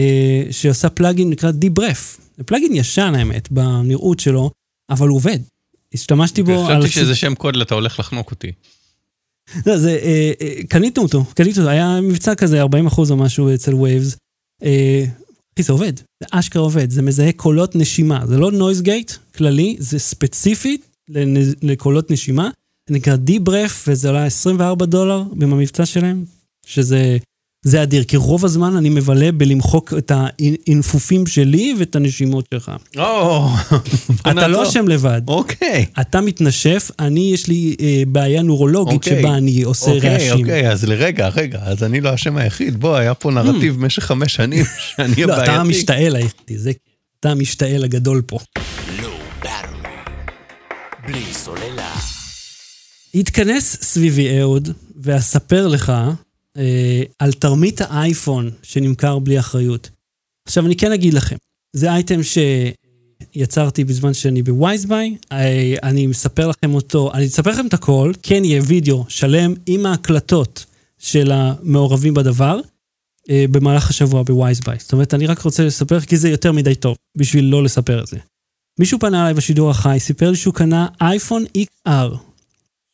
שעושה plugin נקרא DeBreath. זה plugin ישן האמת בנראות שלו, אבל הוא עובד. השתמשתי בו. חשבתי שזה שם קוד אתה הולך לחנוק אותי. לא, זה, אה, אה, קניתם אותו, קניתם אותו, היה מבצע כזה 40 אחוז או משהו אצל Waves. אה, אחי, זה עובד, זה אשכרה עובד, זה מזהה קולות נשימה, זה לא noise gate כללי, זה ספציפית לקולות נשימה, זה נקרא Deep Breath, וזה עולה 24 דולר במבצע שלהם, שזה זה אדיר, כי רוב הזמן אני מבלה בלמחוק את האינפופים שלי ואת הנשימות שלך. או, אתה לא אשם לבד. אוקיי. אתה מתנשף, אני, יש לי אה, בעיה נורולוגית אוקיי. שבה אני עושה אוקיי, רעשים. אוקיי, אז לרגע, רגע, אז אני לא האשם היחיד. בוא, היה פה נרטיב Hmm. במשך חמש שנים שאני אהיה לא. אתה המשתעל היחידי, זה... אתה המשתעל הגדול פה. בלי סוללה. התכנס סביבי אהוד, ואספר לך אה, על תרמית האייפון שנמכר בלי אחריות. עכשיו, אני כן אגיד לכם, זה אייטם שיצרתי בזמן שאני בווייזביי, אה, אני מספר לכם אותו, אני אספר לכם את הכל, כן יהיה וידאו שלם עם ההקלטות של המעורבים בדבר, אה, במהלך השבוע בווייזביי. זאת אומרת, אני רק רוצה לספר, כי זה יותר מדי טוב בשביל לא לספר את זה. מישהו פנה אליי בשידור החי, סיפר לי שהוא קנה אייפון XR,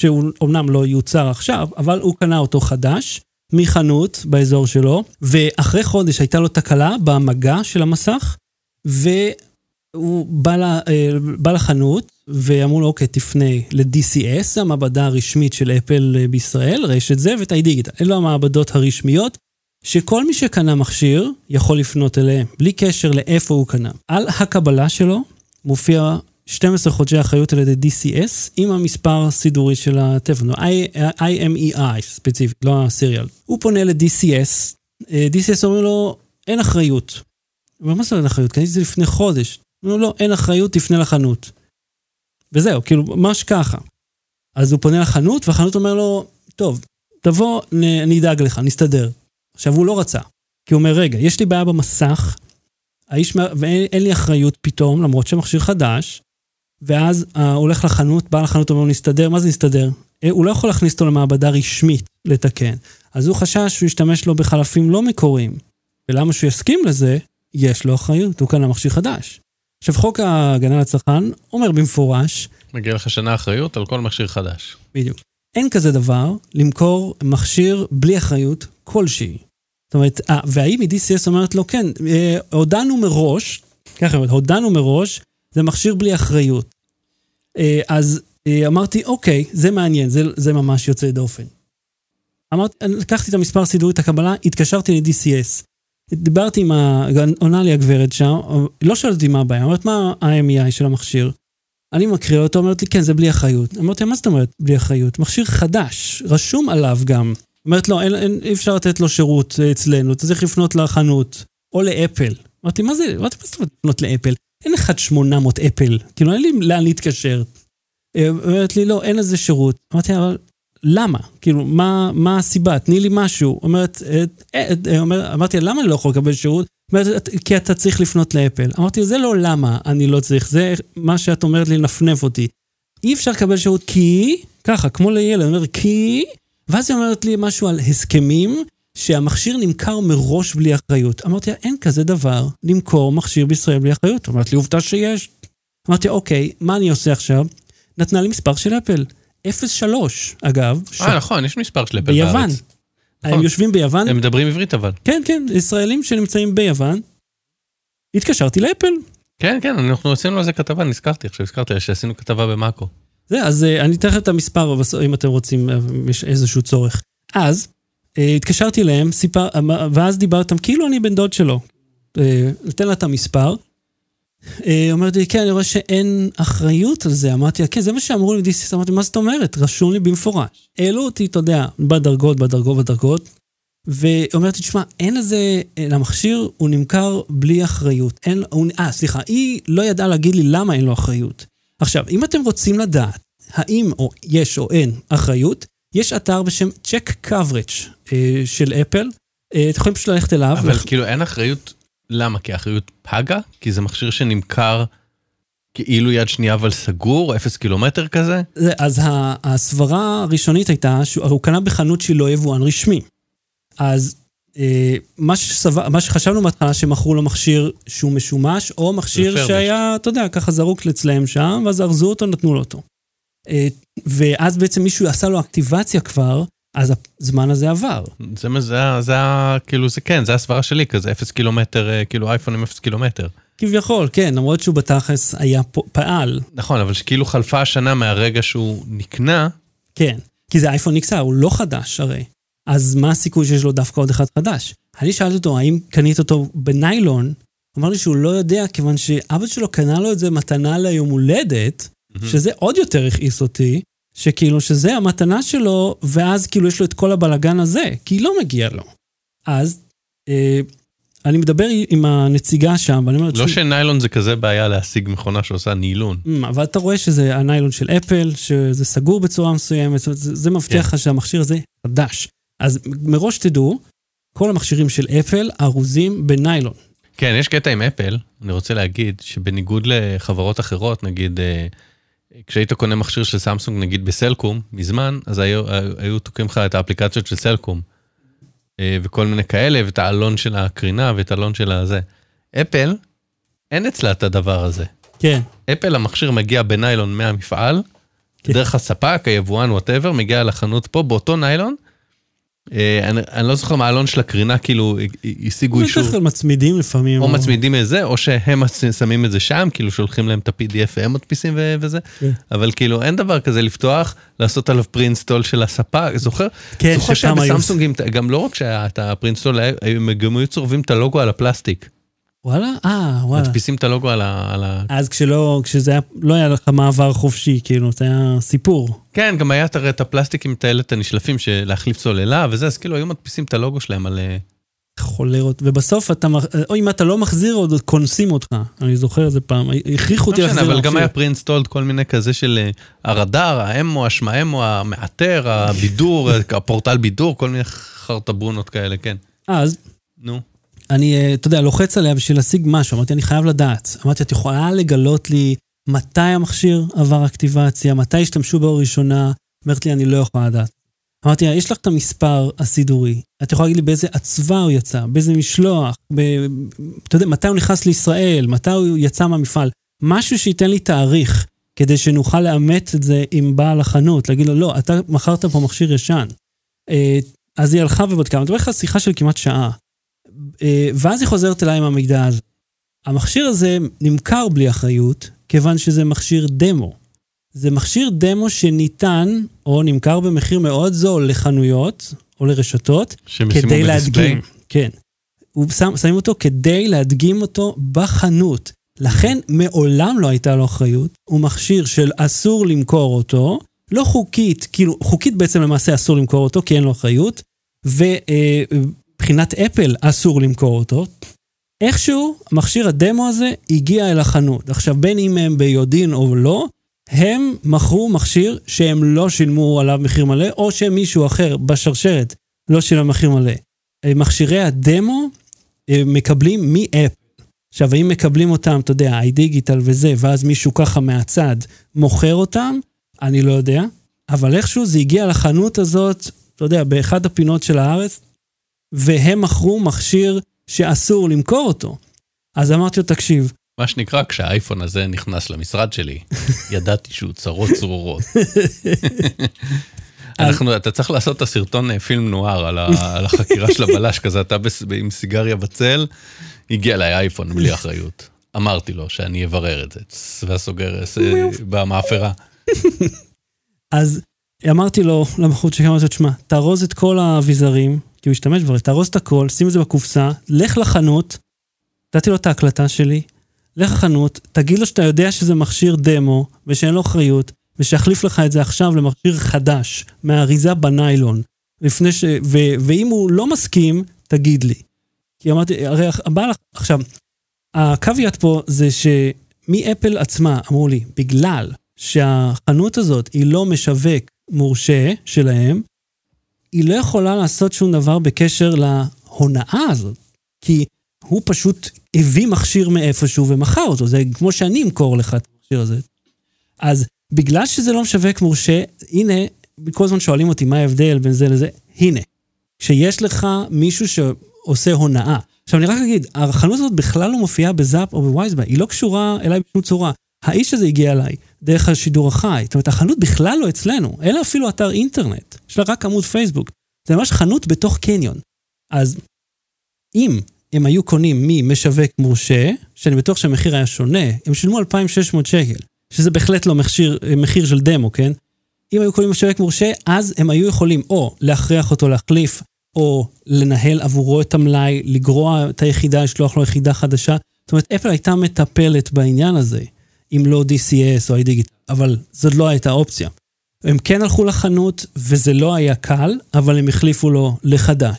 שהוא אומנם לא יוצר עכשיו, אבל הוא קנה אותו חדש, מחנות באזור שלו, ואחרי חודש הייתה לו תקלה במגע של המסך, והוא בא, לה, אה, בא לחנות, ואמרו לו, אוקיי, תפנה ל-DCS, המעבדה הרשמית של אפל אה, בישראל, רשת זה, ואת דיגיטל. אלו המעבדות הרשמיות, שכל מי שקנה מכשיר יכול לפנות אליהם, בלי קשר לאיפה הוא קנה. על הקבלה שלו מופיע 12 חודשי אחריות על ידי DCS עם המספר הסידורי של הטלפון, IMEI ספציפית, לא הסיריאל. הוא פונה ל-DCS, אה, DCS אומרים לו, אין אחריות. הוא אומר, מה זה אין אחריות? קניתי את זה לפני חודש. הוא אומר, לא, אין אחריות, תפנה לחנות. וזהו, כאילו, ממש ככה. אז הוא פונה לחנות, והחנות אומר לו, טוב, תבוא, אני אדאג לך, נסתדר. עכשיו, הוא לא רצה. כי הוא אומר, רגע, יש לי בעיה במסך, האיש, ואין אין לי אחריות פתאום, למרות שהמכשיר חדש, ואז אה, הולך לחנות, בא לחנות, אומר לו, נסתדר, מה זה נסתדר? אה, הוא לא יכול להכניס אותו למעבדה רשמית לתקן. אז הוא חשש שהוא ישתמש לו בחלפים לא מקוריים. ולמה שהוא יסכים לזה? יש לו אחריות, הוא קנה מכשיר חדש. עכשיו, חוק ההגנה לצרכן אומר במפורש, מגיע לך שנה אחריות על כל מכשיר חדש. בדיוק, אין כזה דבר למכור מכשיר בלי אחריות כלשהי. זאת אומרת, והאם מ-DCS אומרת לו, כן, אה, הודענו מראש, ככה, היא אומרת, הודענו מראש, זה מכשיר בלי אחריות. אה, אז אה, אמרתי, אוקיי, זה מעניין, זה, זה ממש יוצא דופן. אמרתי, לקחתי את המספר סידורי, את הקבלה, התקשרתי ל-DCS. דיברתי עם ה... עונה לי הגברת שם, לא שאלת אותי מה הבעיה, אמרת מה ה-IMEI של המכשיר. אני מקריא אותו, אומרת לי, כן, זה בלי אחריות. אמרתי, מה זאת אומרת בלי אחריות? מכשיר חדש, רשום עליו גם. אומרת, לא, אין, אין, אי אפשר לתת לו שירות אה, אצלנו, אתה צריך לפנות לחנות, או לאפל. אמרתי, מה זה, מה זאת אומרת לפנות לאפל? אין 1-800 אפל, כאילו, אין לי לאן להתקשר. אה, אומרת לי, לא, אין לזה שירות. אמרתי, אבל למה? כאילו, מה, מה הסיבה? תני לי משהו. אומרת, אה, אה, אומר, אמרתי, למה אני לא יכול לקבל שירות? אומרת, כי אתה צריך לפנות לאפל. אמרתי, זה לא למה אני לא צריך, זה מה שאת אומרת לי לנפנף אותי. אי אפשר לקבל שירות כי, ככה, כמו לילד, אומר, כי, ואז היא אומרת לי משהו על הסכמים, שהמכשיר נמכר מראש בלי אחריות. אמרתי לה, אין כזה דבר למכור מכשיר בישראל בלי אחריות. אמרת לי, עובדה שיש. אמרתי, אוקיי, מה אני עושה עכשיו? נתנה לי מספר של אפל. 03, אגב. ש- אה, נכון, יש מספר של אפל ביוון. בארץ. הם נכון. יושבים ביוון, הם מדברים עברית אבל. כן, כן, ישראלים שנמצאים ביוון. התקשרתי לאפל. כן, כן, אנחנו עשינו על זה כתבה, נזכרתי עכשיו, הזכרתי שעשינו כתבה במאקו. זה, אז אה, אני אתן לכם את המספר, אם אתם רוצים, אה, יש איזשהו צורך. אז, התקשרתי אליהם, סיפר, אמר- ואז דיברתי איתם, כאילו אני בן דוד שלו. אה, נותן לה את המספר. אה, אומרת לי, כן, אני רואה שאין אחריות על זה. אמרתי לה, כן, זה מה שאמרו לי דיסטיס. אמרתי, מה זאת אומרת? רשום לי במפורש. העלו אותי, אתה יודע, בדרגות, בדרגות, בדרגות. ואומרת לי, תשמע, אין לזה, אה, למכשיר הוא נמכר בלי אחריות. אין, אה, סליחה, היא לא ידעה להגיד לי למה אין לו אחריות. עכשיו, אם אתם רוצים לדעת האם או יש או אין אחריות, יש אתר בשם Check Coverage אה, של אפל. אה, אתם יכולים פשוט ללכת אליו. אבל כאילו אין אחריות, למה? כי האחריות פגה? כי זה מכשיר שנמכר כאילו יד שנייה אבל סגור, אפס קילומטר כזה? זה- אז הסברה הראשונית הייתה שהוא קנה בחנות שהיא לא יבואן רשמי. אז אה, מה, שסבר, מה שחשבנו בהתחלה שמכרו לו מכשיר שהוא משומש, או מכשיר. שהיה, אתה יודע, ככה זרוק אצלם שם, ואז ארזו אותו, נתנו לו אותו. אה, ואז בעצם מישהו עשה לו אקטיבציה כבר, אז הזמן הזה עבר. זה, זה, זה, כאילו זה כן, זה הסברה שלי, כזה אפס קילומטר, אה, כאילו אייפון עם אפס קילומטר. כביכול, כן, למרות שהוא בתכלס היה פעל, נכון, אבל שכאילו חלפה השנה מהרגע שהוא נקנה, כן. כי זה אייפון XR, הוא לא חדש הרי. אז מה הסיכוי שיש לו דווקא עוד אחד חדש? אני שאלתי אותו, האם קנית אותו בניילון? אמר לי שהוא לא יודע, כיוון שאבא שלו קנה לו את זה מתנה ליום הולדת, שזה עוד יותר הכעיס אותי, שכאילו שזה המתנה שלו, ואז כאילו יש לו את כל הבלגן הזה, כי לא מגיע לו. אז אה, אני מדבר עם הנציגה שם, ואני אומר, לא "תשמעי, שניילון זה כזה בעיה להשיג מכונה שעושה נילון. Mm, אבל אתה רואה שזה הניילון של אפל, שזה סגור בצורה מסוימת, זאת אומרת, זה, זה מבטיח לך שהמכשיר הזה חדש. אז מראש תדעו, כל המכשירים של אפל ארוזים בניילון. כן, יש קטע עם אפל, אני רוצה להגיד שבניגוד לחברות אחרות, נגיד, אה, כשהיית קונה מכשיר של סמסונג, נגיד בסלקום, מזמן, אז היו, היו תוקעים לך את האפליקציות של סלקום, אה, וכל מיני כאלה, ואת העלון של הקרינה, ואת העלון של הזה. אפל, אין אצלה את הדבר הזה. כן. אפל, המכשיר מגיע בניילון מהמפעל, כן. דרך הספק, היבואן, whatever, מגיע לחנות פה, באותו ניילון. אה, אני, אני לא זוכר מה העלון של הקרינה, כאילו, השיגו אישור. בדרך כלל מצמידים לפעמים. או מצמידים את זה, או שהם שמים את זה שם, כאילו שולחים להם את ה-PDF והם מדפיסים ו- וזה, כן. אבל כאילו אין דבר כזה לפתוח, לעשות עליו preinstall של הספק, זוכר? כן, זוכר שפעם היו- שבסמסונגים, גם לא רק שהיה את ה preinstall, הם גם היו צורבים את הלוגו על הפלסטיק. וואלה? אה, וואלה. מדפיסים את הלוגו על ה... על ה... אז כשלא, כשזה היה, לא היה לך מעבר חופשי, כאילו, זה היה סיפור. כן, גם היה הרי את הפלסטיקים, את האלה, את הנשלפים של להחליף סוללה וזה, אז כאילו היו מדפיסים את הלוגו שלהם על... אה, חולרות. ובסוף אתה, מח- או אם אתה לא מחזיר עוד, קונסים אותך. אני זוכר איזה פעם, הכריחו אותי לא משנה, להחזיר אבל גם. היה פרינסטולד כל מיני כזה של אה, הרדאר, האמו, השמאמו, המאתר, הבידור, אה, הפורטל בידור, כל מיני חרטבונות כאלה, כן. אז נו. אני, אה, אתה יודע, לוחץ עליה בשביל להשיג משהו, אמרתי, אני חייב לדעת. אמרתי, את יכולה לגלות לי מתי המכשיר עבר אקטיבציה, מתי השתמשו בו ראשונה? אומרת לי, אני לא יכולה לדעת. אמרתי לה, יש לך את המספר הסידורי, את יכולה להגיד לי באיזה אצווה הוא יצא, באיזה משלוח, ב... אתה יודע, מתי הוא נכנס לישראל, מתי הוא יצא מהמפעל. משהו שייתן לי תאריך, כדי שנוכל לאמת את זה עם בעל החנות, להגיד לו, לא, אתה מכרת פה מכשיר ישן. אה, אז היא הלכה ובדקה, אני מדבר איתך על שיחה של כמעט שעה. אה, ואז היא חוזרת אליי עם המידע הזה. המכשיר הזה נמכר בלי אחריות, כיוון שזה מכשיר דמו. זה מכשיר דמו שניתן, או נמכר במחיר מאוד זול לחנויות, או לרשתות, כדי. להדגים. כן. שם, שמים אותו כדי להדגים אותו בחנות. לכן מעולם לא הייתה לו אחריות, הוא מכשיר של אסור למכור אותו, לא חוקית, כאילו, חוקית בעצם למעשה אסור למכור אותו, כי אין לו אחריות, ומבחינת אפל אסור למכור אותו. איכשהו, מכשיר הדמו הזה הגיע אל החנות. עכשיו, בין אם הם ביודעין או לא, הם מכרו מכשיר שהם לא שילמו עליו מחיר מלא, או שמישהו אחר בשרשרת לא שילם מחיר מלא. אה, מכשירי הדמו אה, מקבלים מאפ. עכשיו, האם מקבלים אותם, אתה יודע, iDigital וזה, ואז מישהו ככה מהצד מוכר אותם, אני לא יודע. אבל איכשהו זה הגיע לחנות הזאת, אתה יודע, באחד הפינות של הארץ, והם מכרו מכשיר שאסור למכור אותו. אז אמרתי לו, תקשיב, מה שנקרא, כשהאייפון הזה נכנס למשרד שלי, ידעתי שהוא צרות צרורות. אנחנו, אתה צריך לעשות את הסרטון אה, פילם נוער על, ה, על החקירה של הבלש כזה, אתה בס, עם סיגריה בצל, הגיע אליי אייפון בלי אחריות. אמרתי לו שאני אברר את זה, והסוגר אה, במאפרה. אז אמרתי לו, למחוץ שלי, אמרתי לו, תשמע, תארוז את כל האביזרים, כי הוא השתמש כבר, תארוז את הכל, שים את זה בקופסה, לך לחנות, נתתי לו את ההקלטה שלי, לך לחנות, תגיד לו שאתה יודע שזה מכשיר דמו, ושאין לו אחריות, ושיחליף לך את זה עכשיו למכשיר חדש, מהאריזה בניילון. לפני ש... ו... ואם הוא לא מסכים, תגיד לי. כי אמרתי, הרי הבעל... עכשיו, הקוויאט פה זה שמאפל עצמה אמרו לי, בגלל שהחנות הזאת היא לא משווק מורשה שלהם, היא לא יכולה לעשות שום דבר בקשר להונאה הזאת. כי הוא פשוט הביא מכשיר מאיפשהו ומכר אותו, זה כמו שאני אמכור לך את המכשיר הזה. אז בגלל שזה לא משווק מורשה, הנה, כל הזמן שואלים אותי מה ההבדל בין זה לזה, הנה, כשיש לך מישהו שעושה הונאה. עכשיו אני רק אגיד, החנות הזאת בכלל לא מופיעה בזאפ או בווייזבאי, היא לא קשורה אליי בשום צורה. האיש הזה הגיע אליי דרך השידור החי, זאת אומרת, החנות בכלל לא אצלנו, לה אפילו אתר אינטרנט, יש לה רק עמוד פייסבוק. זה ממש חנות בתוך קניון. אז אם הם היו קונים ממשווק מורשה, שאני בטוח שהמחיר היה שונה, הם שילמו 2,600 שקל, שזה בהחלט לא מחיר, מחיר של דמו, כן? אם היו קונים משווק מורשה, אז הם היו יכולים או להכריח אותו להחליף, או לנהל עבורו את המלאי, לגרוע את היחידה, לשלוח לו יחידה חדשה. זאת אומרת, אפל הייתה מטפלת בעניין הזה, אם לא DCS או iDigital, אבל זאת לא הייתה אופציה. הם כן הלכו לחנות, וזה לא היה קל, אבל הם החליפו לו לחדש.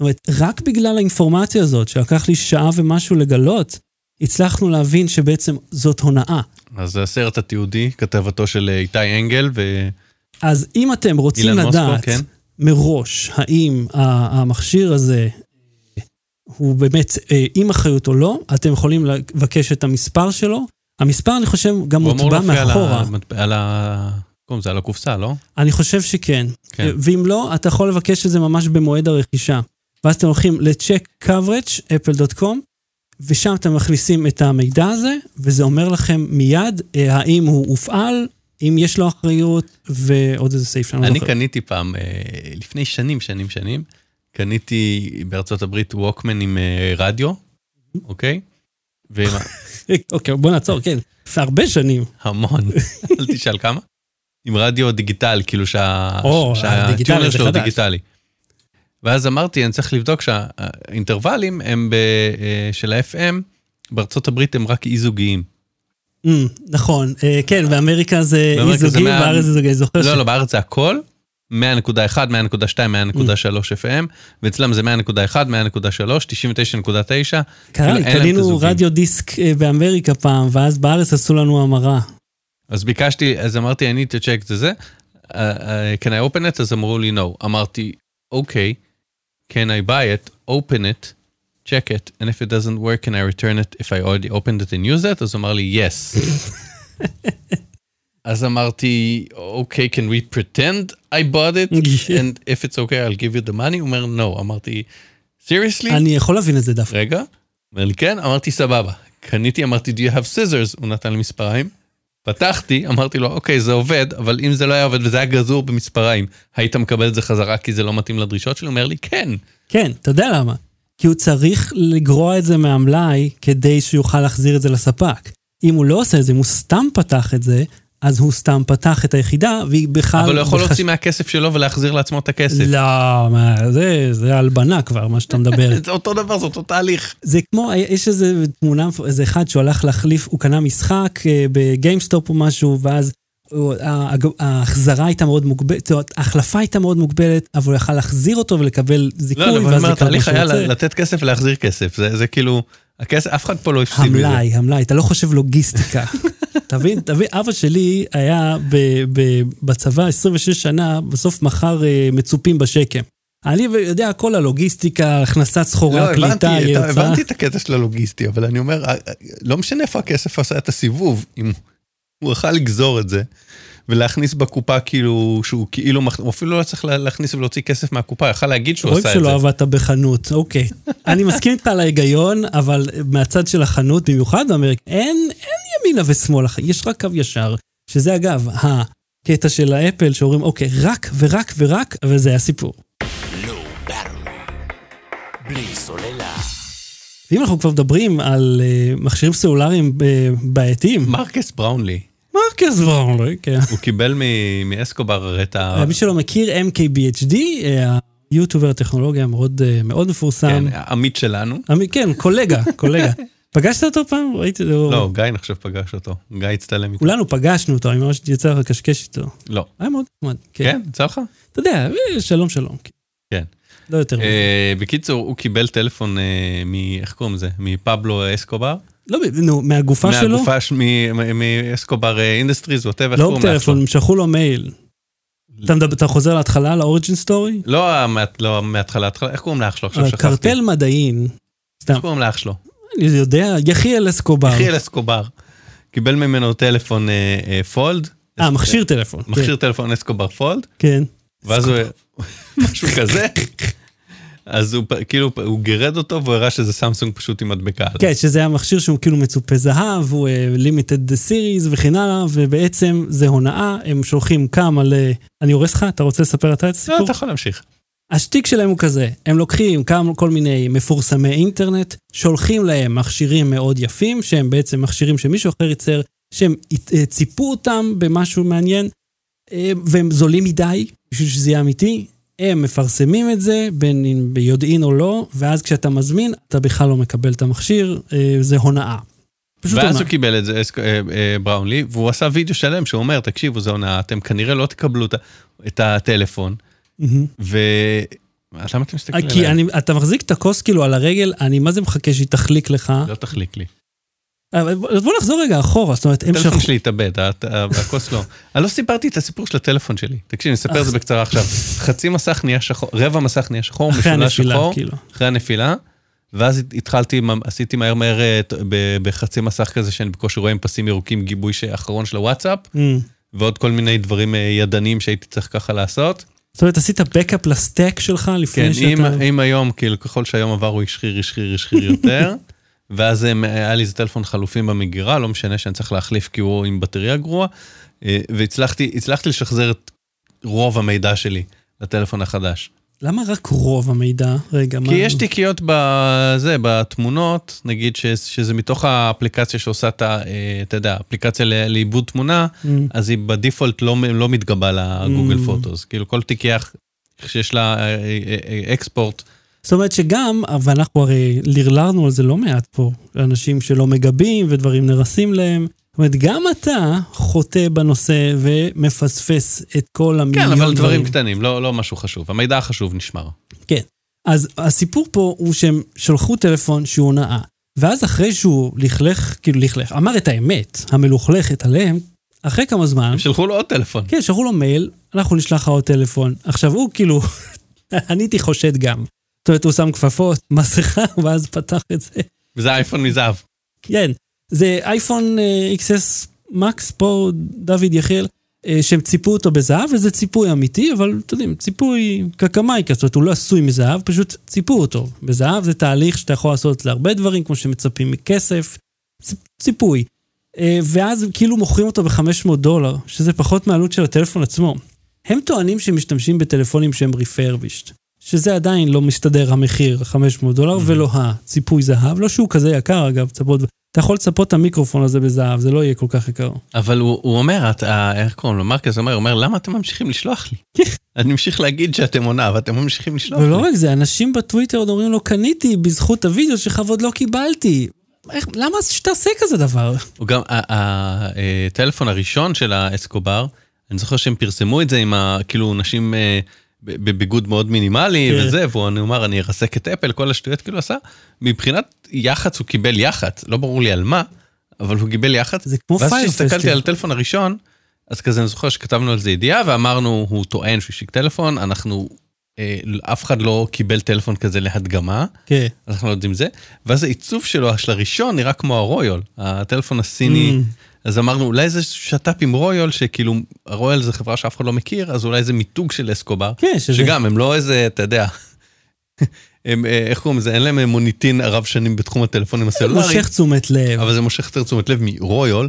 זאת אומרת, רק בגלל האינפורמציה הזאת, שלקח לי שעה ומשהו לגלות, הצלחנו להבין שבעצם זאת הונאה. אז זה הסרט התיעודי, כתבתו של אה, איתי אנגל ו... אז אם אתם רוצים אילן מוסקו, לדעת כן. מראש האם המכשיר הזה הוא באמת אה, עם אחריות או לא, אתם יכולים לבקש את המספר שלו. המספר, אני חושב, גם הוא אמור מוטבע להופיע מאחורה. המטבע- על ה... קוראים לזה על הקופסה, לא? אני חושב שכן. כן. ואם לא, אתה יכול לבקש את זה ממש במועד הרכישה. ואז אתם הולכים ל-check coverage, apple.com, ושם אתם מכניסים את המידע הזה, וזה אומר לכם מיד אה, האם הוא הופעל, אם יש לו אחריות, ועוד איזה סעיף שאני לא אני זוכר. קניתי פעם, אה, לפני שנים, שנים, שנים, קניתי בארצות הברית ווקמן עם אה, רדיו, אוקיי? אוקיי, בוא נעצור, כן. לפני הרבה שנים. המון, אל תשאל כמה. עם רדיו דיגיטל, כאילו שהטיונר זה שלו חדש. דיגיטלי. ואז אמרתי, אני צריך לבדוק שהאינטרוולים הם ב, אה, של ה-FM, בארצות הברית הם רק אי-זוגיים. Mm, נכון, אה, כן, באמריקה זה זה אי-זוגי, בארץ זה זוגי, זוכר ש... לא, לא, בארץ זה הכל, 100.1, 100.2, 100.3 FM, ואצלם זה 100.1, 100.3, 99.9. קרה לי, כאילו, אין להם את קנינו. רדיו דיסק אה, באמריקה פעם, ואז בארץ עשו לנו המרה. אז ביקשתי, אז אמרתי, I need to check את זה. Uh, uh, can I open it? אז אמרו לי no. אמרתי, אוקיי, can I buy it? open it, check it, and if it doesn't work, can I return it if I already opened it and use it? אז אמר לי, yes. אז אמרתי, אוקיי, can we pretend I bought it? and if it's okay, I'll give you the money? הוא אומר, no. אמרתי, seriously? אני יכול להבין את זה דווקא. רגע, אומר לי כן, אמרתי סבבה. קניתי, אמרתי, do you have scissors? הוא נתן לי מספריים. פתחתי, אמרתי לו, אוקיי, זה עובד, אבל אם זה לא היה עובד וזה היה גזור במספריים, היית מקבל את זה חזרה כי זה לא מתאים לדרישות שלי? הוא אומר לי, כן. כן, אתה יודע למה. כי הוא צריך לגרוע את זה מהמלאי כדי שיוכל להחזיר את זה לספק. אם הוא לא עושה את זה, אם הוא סתם פתח את זה, אז הוא סתם פתח את היחידה, והיא בכלל... אבל הוא יכול להוציא מהכסף שלו ולהחזיר לעצמו את הכסף. לא, מה, זה, זה הלבנה כבר, מה שאתה מדבר. זה אותו דבר, זה אותו תהליך. זה כמו, יש איזה תמונה, איזה אחד שהוא הלך להחליף, הוא קנה משחק אה, ב GameStop או משהו, ואז ההחזרה הייתה מאוד מוגבלת, זאת אומרת, ההחלפה הייתה מאוד מוגבלת, אבל הוא יכל להחזיר אותו ולקבל זיכוי, לא, אבל אני ואז לקבל מה התהליך שהוא היה רוצה. לתת כסף ולהחזיר כסף. זה זה כאילו, הכסף, אף אחד פה לא הפסיד מזה. המלאי, המלאי, אתה לא חושב לוגיסטיקה. תבין, תבין, אבא שלי היה ב, ב, בצבא 26 שנה, בסוף מכר אה, מצופים בשקם. אני יודע הכל הלוגיסטיקה, הכנסת סחורה, לא, הבנתי, קליטה, את ה- יצאה. הבנתי את הקטע של הלוגיסטי, אבל אני אומר, אה, אה, לא משנה איפה הכסף עשה את הסיבוב, אם הוא יכל לגזור את זה, ולהכניס בקופה כאילו, שהוא כאילו, מח- הוא אפילו לא צריך לה- להכניס ולהוציא כסף מהקופה, יכל להגיד שהוא רואים עשה את זה. שלא עבדת בחנות, אוקיי. אני מסכים איתך על ההיגיון, אבל מהצד של החנות, במיוחד באמריקה, אין, אין ימינה ושמאלה, יש רק קו ישר. שזה אגב, הקטע של האפל, שאומרים, אוקיי, רק ורק ורק, וזה הסיפור. באטרי. בלי סוללה. ואם אנחנו כבר מדברים על uh, מכשירים סלולריים uh, בעייתיים, מרקס בראונלי, מרקס וורלוי, כן. הוא קיבל מאסקובר את ה... מי שלא מכיר, MKBHD, אה, היוטיובר הטכנולוגיה מאוד, אה, מאוד מפורסם. כן, עמית שלנו. כן, קולגה, קולגה. פגשת אותו פעם? ראיתי, הוא- לא, גיא נחשב פגש אותו. גיא הצטלם איתו. כולנו פגשנו אותו, אני ממש יצא לך לקשקש איתו. לא. היה מאוד נחמד. כן. כן, יצא לך? אתה יודע, אה, שלום שלום. כן. לא יותר מזה. אה, בקיצור, הוא קיבל טלפון אה, מ... איך קוראים לזה? מפבלו אסקובר? לא, נו, מהגופה שלו? מהגופה, מאסקובר אינדסטריז, ווטאבר, איך לא בטלפון? הם שלחו לו מייל. אתה מדבר- אתה חוזר להתחלה, ל origin story? לא לא מההתחלה, התחלה, איך קוראים לאח שלו? עכשיו שכחתי. קרטל מדעין. סתם, איך קוראים לאח שלו? אני יודע, יחיאל אסקובר. יחיאל אסקובר. קיבל ממנו טלפון אה, אה, Fold. אה, מכשיר טלפון. מכשיר טלפון אסקובר Fold, כן. ואז הוא... משהו כזה. אז הוא כאילו, הוא גירד אותו והוא הראה שזה סמסונג פשוט עם מדבקה. כן, שזה היה מכשיר שהוא כאילו מצופה זהב, הוא limited series וכן הלאה, ובעצם זה הונאה, הם שולחים כמה ל... אני הורס לך? אתה רוצה לספר אתה את לא, הסיפור? אתה יכול להמשיך. השטיק שלהם הוא כזה, הם לוקחים כמה, כל מיני מפורסמי אינטרנט, שולחים להם מכשירים מאוד יפים, שהם בעצם מכשירים שמישהו אחר ייצר, שהם אה, ציפו אותם במשהו מעניין, אה, והם זולים מדי, בשביל שזה יהיה אמיתי, הם מפרסמים את זה, בין אם ביודעין או לא, ואז כשאתה מזמין, אתה בכלל לא מקבל את המכשיר, אה, זה הונאה. פשוט ואז הונאה. הוא קיבל את זה, אסק- אה, אה, בראונלי, והוא עשה וידאו שלם שהוא אומר, תקשיבו, זה הונאה, אתם כנראה לא תקבלו את את הטלפון, מהמם. ו... למה אתה מסתכל כי עליי? אני, אתה מחזיק את הכוס כאילו על הרגל, אני מה זה מחכה שהיא תחליק לך. לא תחליק לי. אבל בוא נחזור רגע אחורה, זאת אומרת, הם הטלפון שלחו... שלי התאבד, ה- ה- הכוס לא. אני לא סיפרתי את הסיפור של הטלפון שלי. תקשיב, אני אספר את זה בקצרה עכשיו. חצי מסך נהיה שחור, רבע מסך נהיה שחור, אחרי משולש שחור, כאילו. אחרי הנפילה, ואז התחלתי, עשיתי מהר מהר אה, בחצי מסך כזה שאני בקושי רואה עם פסים ירוקים גיבוי אחרון של הוואטסאפ, Mm. ועוד כל מיני דברים אה, ידניים שהייתי צריך ככה לעשות. זאת אומרת, עשית בקאפ לסטק שלך כן, לפני אם, שאתה... אם היום, כאילו, ככל שהיום עבר הוא השחיר, השחיר, השחיר יותר, ואז אה, היה לי איזה טלפון חלופים במגירה, לא משנה שאני צריך להחליף כי הוא עם בטריה גרועה, אה, והצלחתי הצלחתי לשחזר את רוב המידע שלי לטלפון החדש. למה רק רוב המידע? רגע, מה... כי יש תיקיות בזה, בתמונות, נגיד ש, שזה מתוך האפליקציה שעושה את ה... אה, אתה יודע, אפליקציה לעיבוד תמונה, Mm. אז היא בדיפולט לא, לא מתגבה לגוגל Mm. פוטוס. כאילו כל תיקייה שיש לה אקספורט, זאת אומרת שגם, ואנחנו הרי לרלרנו על זה לא מעט פה, אנשים שלא מגבים ודברים נהרסים להם. זאת אומרת, גם אתה חוטא בנושא ומפספס את כל המיליון כן, דברים. אבל דברים קטנים, לא, לא משהו חשוב. המידע החשוב נשמר. כן. אז הסיפור פה הוא שהם שלחו טלפון שהוא הונאה, ואז אחרי שהוא לכלך, כאילו לכלך, אמר את האמת המלוכלכת עליהם, אחרי כמה זמן, הם שלחו לו עוד טלפון. כן, שלחו לו מייל, אנחנו נשלח לך עוד טלפון. עכשיו הוא כאילו, אני הייתי חושד גם. זאת אומרת, הוא שם כפפות, מסכה, ואז פתח את זה. וזה אייפון מזהב. כן, זה אייפון אה, XS מקס, פה דוד יחיאל, אה, שהם ציפו אותו בזהב, וזה ציפוי אמיתי, אבל אתם יודעים, ציפוי קקמייקה, זאת אומרת, הוא לא עשוי מזהב, פשוט ציפו אותו. בזהב זה תהליך שאתה יכול לעשות להרבה דברים, כמו שמצפים מכסף, ציפוי. אה, ואז כאילו מוכרים אותו ב-500 דולר, שזה פחות מהעלות של הטלפון עצמו. הם טוענים שהם משתמשים בטלפונים שהם refurbished, שזה עדיין לא מסתדר המחיר, 500 דולר, ולא הציפוי זהב, לא שהוא כזה יקר אגב, צפות, אתה יכול לצפות את המיקרופון הזה בזהב, זה לא יהיה כל כך יקר. אבל הוא, הוא אומר, את- ה- איך קוראים לו? מרקס אומר, הוא אומר, למה אתם ממשיכים לשלוח לי? אני ממשיך להגיד שאתם עונה, ואתם ממשיכים לשלוח ולא לי. רק זה, אנשים בטוויטר עוד אומרים לו, קניתי בזכות הוידאו שלך ועוד לא קיבלתי. איך, למה שתעשה כזה דבר? הוא גם, הטלפון הראשון של האסקובר, אני זוכר שהם פרסמו את זה עם ה... כאילו, נשים אה, בביגוד מאוד מינימלי כן. וזה, והוא אמר, אני ארסק את אפל, כל השטויות כאילו עשה. מבחינת יח"צ הוא קיבל יח"צ, לא ברור לי על מה, אבל הוא קיבל יח"צ. זה כמו ואז פייר כשהסתכלתי פסטיבל. על הטלפון הראשון, אז כזה אני זוכר שכתבנו על זה ידיעה ואמרנו, הוא טוען שהוא השיק טלפון, אנחנו, אה, אף אחד לא קיבל טלפון כזה להדגמה. כן. אנחנו לא יודעים זה, ואז העיצוב שלו, של הראשון, נראה כמו הרויול, הטלפון הסיני. Mm. אז אמרנו, אולי זה שת"פ עם רויול, שכאילו, הרויול זה חברה שאף אחד לא מכיר, אז אולי זה מיתוג של אסקובר. כן, שזה... שגם, הם לא איזה, אתה יודע, הם, אה, איך קוראים לזה, אין להם מוניטין רב שנים בתחום הטלפונים הסלולריים, מושך תשומת לב. אבל זה מושך יותר תשומת לב מרויול.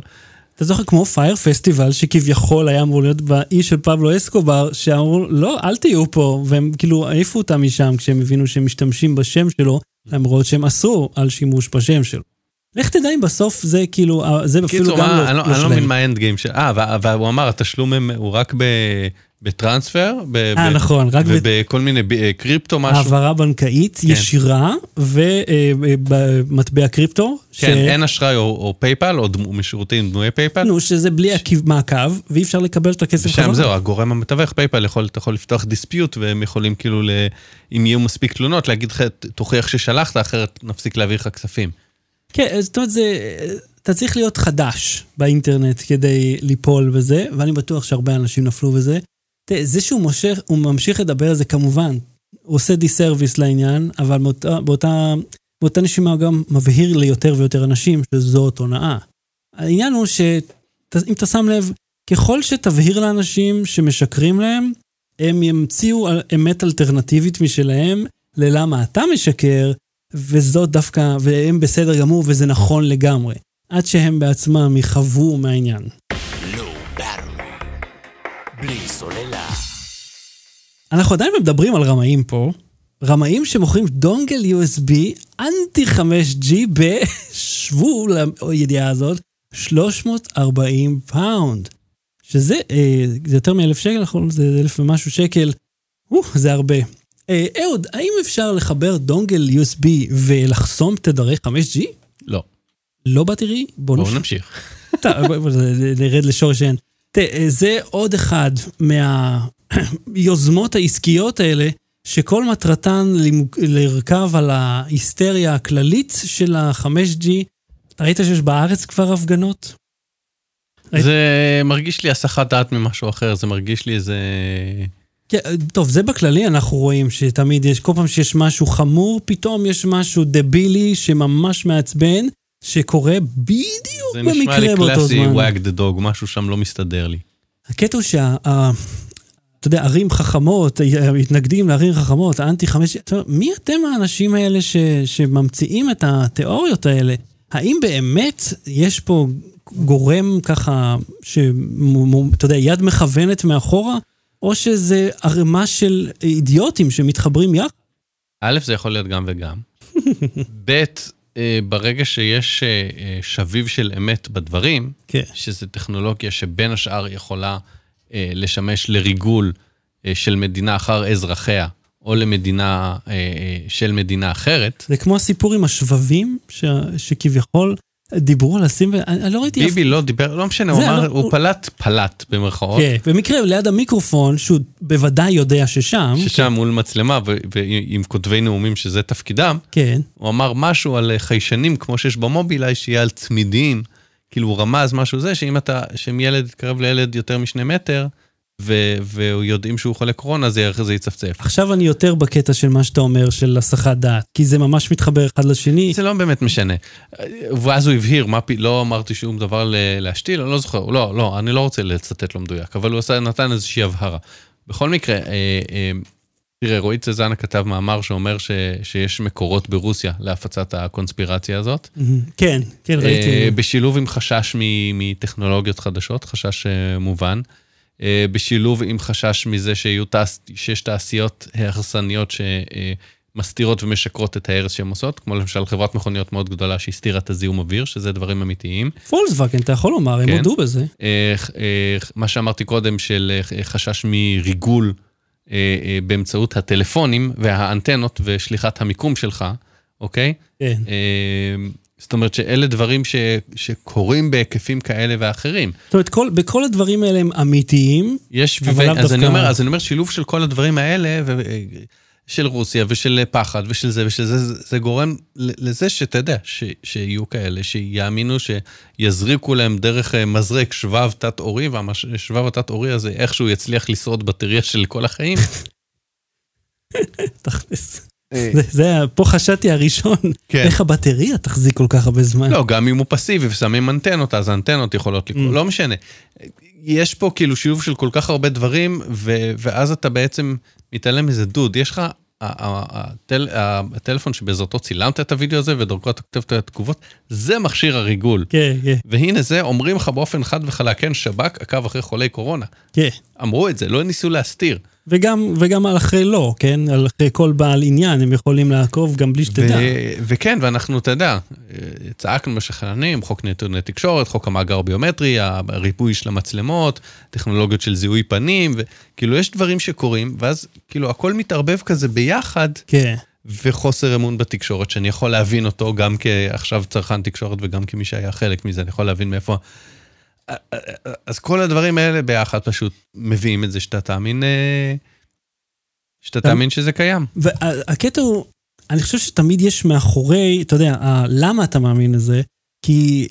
אתה זוכר כמו פייר פסטיבל, שכביכול היה אמור להיות באי של פבלו אסקובר, שאמרו, לא, אל תהיו פה, והם כאילו העיפו אותם משם כשהם הבינו שהם משתמשים בשם שלו, למרות שהם אסרו על שימוש בשם שלו. לך תדע אם בסוף זה כאילו, אה, זה אפילו קיצור, גם מה, לא אני לא, לא אני לא. מבין מה ה end game של... אה, וה- והוא אמר, התשלום הם- הוא רק ב, ב transfer, ב, אה, ב- נכון, רק ב- ובכל מיני ב- אה, קריפטו משהו. העברה בנקאית כן. ישירה, ובמטבע קריפטו, כן, אין אשראי או, או PayPal, או דמו, משירותים דמויי PayPal. נו, שזה בלי עקיב- מעקב, ואי אפשר לקבל את הכסף חזרה. זהו, הגורם המתווך PayPal יכול, יכול לפתוח dispute, והם יכולים כאילו, ל, אם יהיו מספיק תלונות, להגיד לך, תוכיח ששלחת, אחרת נפסיק להעביר לך כספים. כן, זאת אומרת, זה, אתה צריך להיות חדש באינטרנט כדי ליפול בזה, ואני בטוח שהרבה אנשים נפלו בזה. תראה, זה שהוא מושך, הוא ממשיך לדבר על זה כמובן, הוא עושה דיסרוויס לעניין, אבל באותה, באותה, באותה נשימה הוא גם מבהיר ליותר ויותר אנשים שזאת הונאה. העניין הוא שאם אתה שם לב, ככל שתבהיר לאנשים שמשקרים להם, הם ימציאו אמת אלטרנטיבית משלהם ללמה אתה משקר, וזאת דווקא, והם בסדר גמור וזה נכון לגמרי. עד שהם בעצמם יכאבו מהעניין. אנחנו עדיין מדברים על רמאים פה. רמאים שמוכרים dongle USB anti 5G בשוו לידיעה הזאת 340 pound. שזה אה, זה יותר מאלף שקל, נכון? זה אלף ומשהו שקל. או, זה הרבה. אה, אהוד, האם אפשר לחבר דונגל USB ולחסום תדרי 5G? לא. לא בתראי? בוא בואו נמשיך. נמשיך. טוב, בוא- בוא נרד לשורש העניין. תראה, זה עוד אחד מהיוזמות העסקיות האלה, שכל מטרתן לרכב על ההיסטריה הכללית של ה-5G. אתה ראית שיש בארץ כבר הפגנות? זה מרגיש לי הסחת דעת ממשהו אחר, זה מרגיש לי איזה... כן, טוב, זה בכללי אנחנו רואים שתמיד יש, כל פעם שיש משהו חמור, פתאום יש משהו דבילי שממש מעצבן, שקורה בדיוק זה נשמע לי במקרה באותו קלאסי זמן. וואג דה דוג, משהו שם לא מסתדר לי. הקטע הוא שה... ה- אתה יודע, ערים חכמות, מתנגדים לערים חכמות, האנטי חמש... מי אתם האנשים האלה ש, שממציאים את התיאוריות האלה? האם באמת יש פה גורם ככה, שאתה יודע, יד מכוונת מאחורה, או שזה ערימה של אידיוטים שמתחברים יחד? א', זה יכול להיות גם וגם. ב', אה, ברגע שיש אה, שביב של אמת בדברים, כן. שזו טכנולוגיה שבין השאר יכולה אה, לשמש לריגול של מדינה אחר אזרחיה, או למדינה של מדינה אחרת, זה כמו הסיפור עם השבבים, ש, שכביכול דיברו על לשים, אני לא ראיתי... ביבי לא דיבר, לא משנה, הוא אמר, לא, הוא פלט, פלט במרכאות, כן, במקרה ליד המיקרופון, שהוא בוודאי יודע ששם, ששם מול מצלמה ועם כותבי נאומים שזה תפקידם, כן, הוא אמר משהו על אה, חיישנים כמו שיש במובילאיי, שיהיה על צמידים, כאילו הוא רמז משהו זה, שאם אתה, שאם ילד יתקרב לילד יותר משני מטר, ו- ויודעים שהוא חולה קורונה, זה, זה יצפצף. עכשיו אני יותר בקטע של מה שאתה אומר, של הסחת דעת, כי זה ממש מתחבר אחד לשני. זה לא באמת משנה. ואז הוא הבהיר, מה, לא אמרתי שום דבר ל- להשתיל, אני לא זוכר, לא, לא, אני לא רוצה לצטט לא מדויק, אבל הוא עשה, נתן איזושהי הבהרה. בכל מקרה, אה, אה, תראה, רועי צזנה כתב מאמר שאומר ש, שיש מקורות ברוסיה להפצת הקונספירציה הזאת. כן, כן, אה, ראיתי. בשילוב עם חשש מטכנולוגיות חדשות, חשש אה, מובן. אה, בשילוב עם חשש מזה שיהיו תעש... שיש תעשיות הרסניות מסתירות ומשקרות את ההרס שהן עושות, כמו למשל חברת מכוניות מאוד גדולה שהסתירה את הזיהום אוויר, שזה דברים אמיתיים. פולקסווגן, אתה יכול לומר, הם כן. הודו בזה. אה, אה, מה שאמרתי קודם של חשש מריגול באמצעות הטלפונים והאנטנות ושליחת המיקום שלך, אוקיי? כן. אה, זאת אומרת שאלה דברים ש, שקורים בהיקפים כאלה ואחרים. זאת אומרת, כל, בכל הדברים האלה הם אמיתיים. יש, אבל ו- לאו אז, דווקא- אני אומר, אז אני אומר, שילוב של כל הדברים האלה, ו- של רוסיה ושל פחד ושל זה ושל זה, זה, זה גורם לזה שאתה יודע, ש, שיהיו כאלה שיאמינו שיזריקו להם דרך אה, מזרק שבב תת-עורי, והשבב התת-עורי הזה איכשהו יצליח לשרוד בטריה של כל החיים. תכלס. זה, זה, ה- פה חשדתי הראשון, כן. איך הבטריה תחזיק כל כך הרבה זמן. לא, גם אם הוא פסיבי ושמים אנטנות, אז האנטנות יכולות לקרות, Mm. לא משנה. יש פה כאילו שילוב של כל כך הרבה דברים, ו- ואז אתה בעצם מתעלם מזה. דוד, יש לך, הטל- הטלפון שבעזרתו צילמת את הוידאו הזה ודרכו אתה כותב את התגובות, זה מכשיר הריגול. כן, כן, והנה זה, אומרים לך באופן חד וחלק, כן, שב"כ עקב אחרי חולי קורונה. כן. אמרו את זה, לא ניסו להסתיר. וגם, וגם על אחרי לא, כן? על אחרי כל בעל עניין, הם יכולים לעקוב גם בלי שתדע. ו- וכן, ואנחנו, אתה יודע, צעקנו במשך שנים, חוק נתוני תקשורת, חוק המאגר הביומטרי, הריפוי של המצלמות, טכנולוגיות של זיהוי פנים, וכאילו יש דברים שקורים, ואז כאילו הכל מתערבב כזה ביחד, כן. וחוסר אמון בתקשורת, שאני יכול להבין אותו גם כעכשיו צרכן תקשורת וגם כמי שהיה חלק מזה, אני יכול להבין מאיפה... אז כל הדברים האלה ביחד פשוט מביאים את זה שאתה תאמין, אה, שאתה תאמין שזה קיים. והקטע הוא, אני חושב שתמיד יש מאחורי, אתה יודע, למה אתה מאמין לזה? כי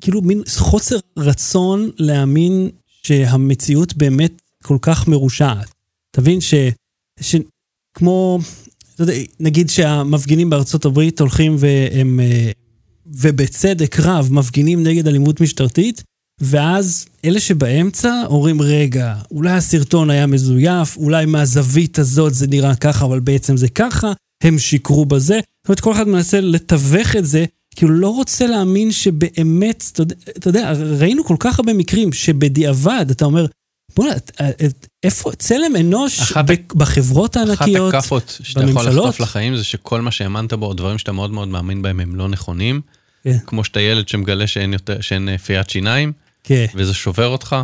כאילו מין חוסר רצון להאמין שהמציאות באמת כל כך מרושעת. תבין ש... ש... כמו, אתה יודע, נגיד שהמפגינים בארצות הברית הולכים והם, אה, ובצדק רב, מפגינים נגד אלימות משטרתית, ואז אלה שבאמצע אומרים, רגע, אולי הסרטון היה מזויף, אולי מהזווית הזאת זה נראה ככה, אבל בעצם זה ככה, הם שיקרו בזה. זאת אומרת, כל אחד מנסה לתווך את זה, כי הוא לא רוצה להאמין שבאמת, אתה יודע- אתה יודע, ראינו כל כך הרבה מקרים שבדיעבד אתה אומר, בוא'נה, איפה צלם אנוש אחת בחברות הענקיות? אחת הכאפות שאתה יכול בממשלות? לחטוף לחיים זה שכל מה שהאמנת בו, או דברים שאתה מאוד מאוד מאמין בהם, הם לא נכונים. כן. כמו שאתה ילד שמגלה שאין, יותר, שאין אה, פיית שיניים, כן, וזה שובר אותך,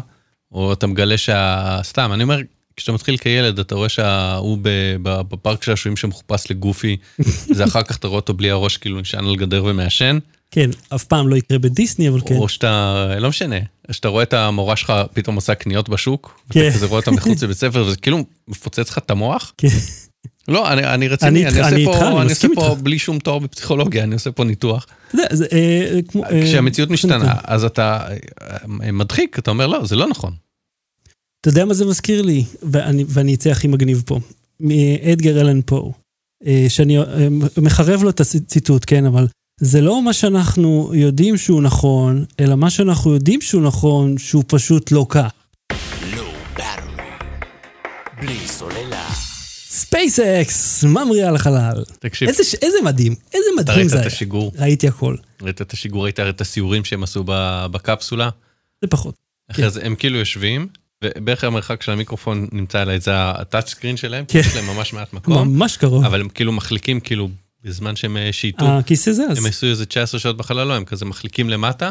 או אתה מגלה שה... סתם, אני אומר, כשאתה מתחיל כילד, אתה רואה שההוא בפארק שעשועים שמחופש לגופי, זה אחר כך אתה רואה אותו בלי הראש כאילו נשען על גדר ומעשן, כן, אף פעם לא יקרה בדיסני, אבל כן. או שאתה, לא משנה, שאתה רואה את המורה שלך פתאום עושה קניות בשוק, כן. ואתה כזה רואה אותה מחוץ לבית ספר, וזה כאילו מפוצץ לך את המוח. כן. לא, אני, אני אני רציני, אני עושה אני פה, איתך, אני אני עושה פה איתך. בלי שום תואר בפסיכולוגיה, אני עושה פה ניתוח. זה אה, כמו... אה, כשהמציאות זה משתנה? אז אתה אה, מדחיק, אתה אומר, לא, זה לא נכון. אתה יודע מה זה מזכיר לי? ואני, ואני אצא הכי מגניב פה. מאדגר אלן פו. אה, שאני אה, מחרב לו את הציטוט, כן, אבל זה לא מה שאנחנו יודעים שהוא נכון, אלא מה שאנחנו יודעים שהוא נכון, שהוא פשוט לא כך. בלי סוללה. SpaceX, ממריאה לחלל. תקשיב, איזה, ש- איזה מדהים, איזה אתה מדהים ראית זה את היה. השיגור, ראיתי הכל, ראית את השיגור, ראית את הסיורים שהם עשו בקפסולה, זה פחות. אחרי זה הם כאילו יושבים, ובערך המרחק של המיקרופון נמצא אליי, זה ה touch screen שלהם, כן. יש להם ממש מעט מקום, ממש קרוב. אבל הם כאילו מחליקים, כאילו, בזמן שהם אה, שייטו, הכיסא זז. הם עשו איזה 19 שעות בחלל, לא, הם כזה מחליקים למטה,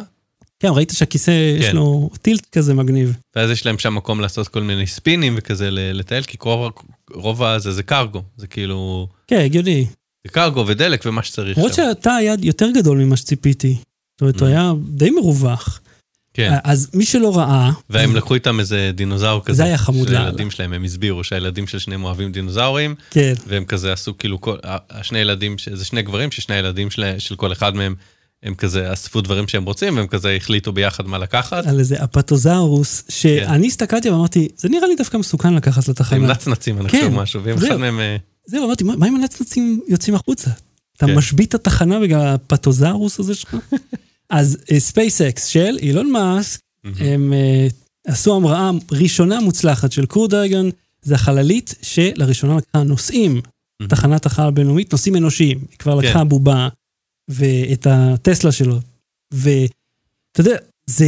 כן, ראית שהכיסא יש כן. לו טילט כזה מגניב. ואז יש להם שם מקום לעשות כל מיני ספינים וכזה לטייל, כי רוב, רוב הזה זה קרגו, זה כאילו, כן, הגיוני. זה קרגו ודלק ומה שצריך למרות. שאתה היה יותר גדול ממה שציפיתי. זאת אומרת, הוא Mm. היה די מרווח. כן. אז מי שלא ראה, והם לקחו איתם איזה דינוזאור כזה. זה היה חמוד לאללה. שהילדים שלהם, הם הסבירו שהילדים של שניהם אוהבים דינוזאורים, כן, והם כזה עשו כאילו, כל, השני ילדים, זה שני גברים, ששני הילדים של, של כל אחד מהם, הם כזה אספו דברים שהם רוצים, והם כזה החליטו ביחד מה לקחת. על איזה אפטוזאורוס, שאני הסתכלתי ואמרתי, זה נראה לי דווקא מסוכן לקחת עם לתחנה. נצנצים, אני כן, חושב משהו, ואם. אחד מהם... אה, זהו, אמרתי, מה אם הנצנצים יוצאים החוצה? אתה כן. משבית את התחנה בגלל הפטוזאורוס הזה שלך? אז SpaceX של אילון מאסק, הם אה, עשו המראה ראשונה מוצלחת של Crew Dragon, זה החללית שלראשונה לקחה נוסעים, תחנת החלל הבינלאומית, נוסעים אנושיים. היא כבר כן. לקחה בובה ואת הטסלה שלו. ואתה יודע, זה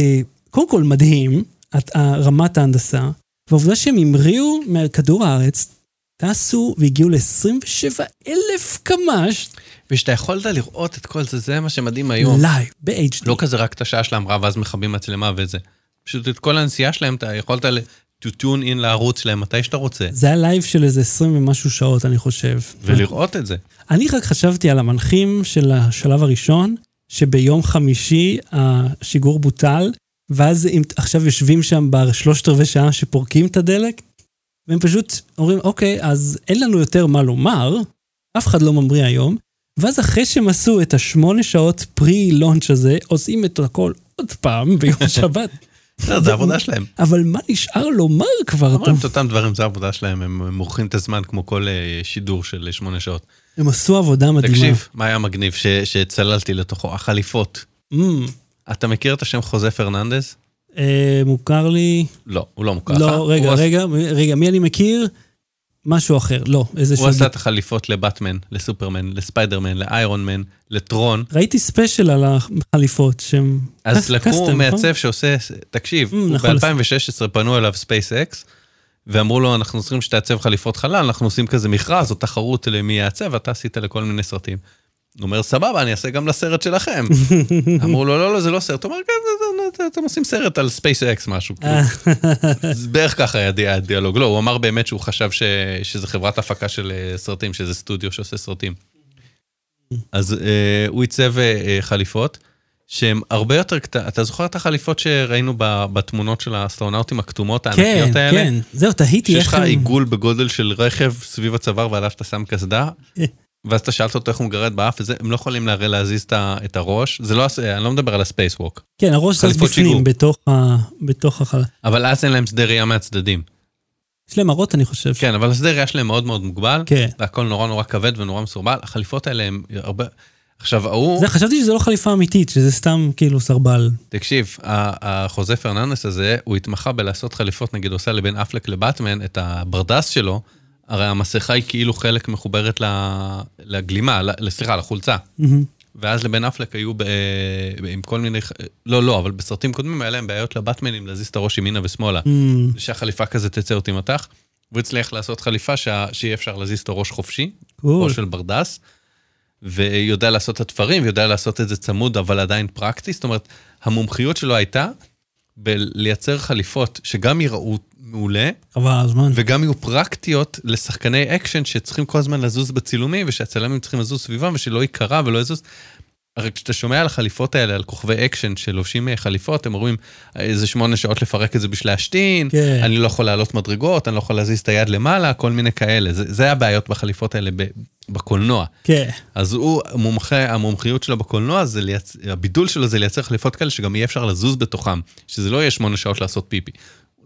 קודם כל מדהים, את- רמת ההנדסה, והעובדה שהם המריאו מכדור הארץ טסו והגיעו ל-27 אלף קמ"ש ושאתה יכולת לראות את כל זה, זה מה שמדהים היום. live, ב-HD. לא כזה רק את השעה של ההמראה ואז מכבים מצלמה וזה. פשוט את כל הנסיעה שלהם, אתה יכולת to tune in לערוץ שלהם מתי שאתה רוצה, זה היה live של איזה 20 ומשהו שעות, אני חושב. ולראות את זה. אני רק חשבתי על המנחים של השלב הראשון, שביום חמישי השיגור בוטל, ואז אם עכשיו יושבים שם בשלושת רבעי שעה שפורקים את הדלק, והם פשוט אומרים, אוקיי, אז אין לנו יותר מה לומר, אף אחד לא ממריא היום, ואז אחרי שהם עשו את השמונה שעות pre-launch הזה, עושים את הכל עוד פעם ביום שבת. זה העבודה שלהם. אבל מה נשאר לומר כבר? אומרים את אותם דברים, זה העבודה שלהם, הם מורחים את הזמן כמו כל אה, שידור של שמונה שעות. הם עשו עבודה מדהימה. תקשיב, מה היה מגניב שצללתי לתוכו? החליפות. Mm, אתה מכיר את השם חוזה פרננדז? אה, מוכר לי... לא, הוא לא מוכר לך. לא, רגע, רגע, רגע, מי אני מכיר? משהו אחר, לא, איזה הוא עשה את החליפות לבטמן, לסופרמן, לספיידרמן, לאיירון מן, לטרון. ראיתי special על החליפות שהם... אז לקחו custom, נכון? מעצב שעושה, תקשיב, Mm, נכון. ב-2016 פנו אליו SpaceX, ואמרו לו, אנחנו צריכים שתעצב חליפות חלל, אנחנו עושים כזה מכרז או תחרות למי יעצב, ואתה עשית לכל מיני סרטים. הוא אומר, סבבה, אני אעשה גם לסרט שלכם. אמרו לו, לא, לא, זה לא סרט. הוא אומר, כן, אתם עושים סרט על SpaceX משהו. כאילו. זה בערך ככה היה די- הדיאלוג. לא, הוא אמר באמת שהוא חשב ש- שזה חברת הפקה של אה, סרטים, שזה סטודיו שעושה סרטים. אז אה, הוא עיצב אה, חליפות, שהן הרבה יותר קטנות. אתה זוכר את החליפות שראינו ב- בתמונות של האסטרונאוטים הכתומות כן, הענקיות האלה? כן, זהו, תהיתי שיש איך לך הם... עיגול בגודל של רכב סביב הצוואר ועליו אתה שם קסדה, כן. ואז אתה שאלת אותו איך הוא מגרד באף, וזה, הם לא יכולים הרי להזיז את הראש, זה לא, אני לא מדבר על הספייס ווק, כן, הראש זז חליפות בפנים. בתוך ה- בתוך החלל. אבל אז אין להם שדה ראייה מהצדדים. יש להם מראות, אני חושב. כן, אבל השדה ראייה שלהם מאוד מאוד מוגבל, כן. והכל נורא נורא כבד ונורא מסורבל, החליפות האלה הם הרבה... עכשיו, ההוא, זה, חשבתי שזה לא חליפה אמיתית, שזה סתם כאילו סרבל. תקשיב, החוזה פרננדס הזה, הוא התמחה בלעשות חליפות, נגיד, עושה לבן אפלק לבטמן, את הברדס שלו, הרי המסכה היא כאילו חלק מחוברת לגלימה, סליחה, לחולצה. ואז לבן אפלק היו ב... עם כל מיני... לא, לא, אבל בסרטים קודמים היה להם בעיות לבטמנים להזיז את הראש ימינה ושמאלה. מהמם. שהחליפה כזה תצא אותי מתח. והוא הצליח לעשות חליפה שה... שיהיה אפשר להזיז את הראש חופשי, קול. ראש של ברדס, ויודע לעשות את התפרים, ויודע לעשות את זה צמוד, אבל עדיין פרקטי. זאת אומרת, המומחיות שלו הייתה בלייצר חליפות שגם יראו מעולה, חבל על הזמן. וגם יהיו פרקטיות לשחקני אקשן שצריכים כל הזמן לזוז בצילומים, ושהצלמים צריכים לזוז סביבם, ושלא ייקרע ולא יזוז. הרי כשאתה שומע על החליפות האלה, על כוכבי אקשן שלובשים אה, חליפות, הם אומרים, איזה שמונה שעות לפרק את זה בשביל להשתין, כן. אני לא יכול לעלות מדרגות, אני לא יכול להזיז את היד למעלה, כל מיני כאלה. זה, זה הבעיות בחליפות האלה ב, בקולנוע. כן. אז הוא, המומחה, המומחיות שלו בקולנוע, זה לייצ... הבידול שלו זה לייצר חליפות כאלה שגם יהיה אפשר לזוז בתוכם, שזה לא יהיה שמונה שעות לעשות פיפי.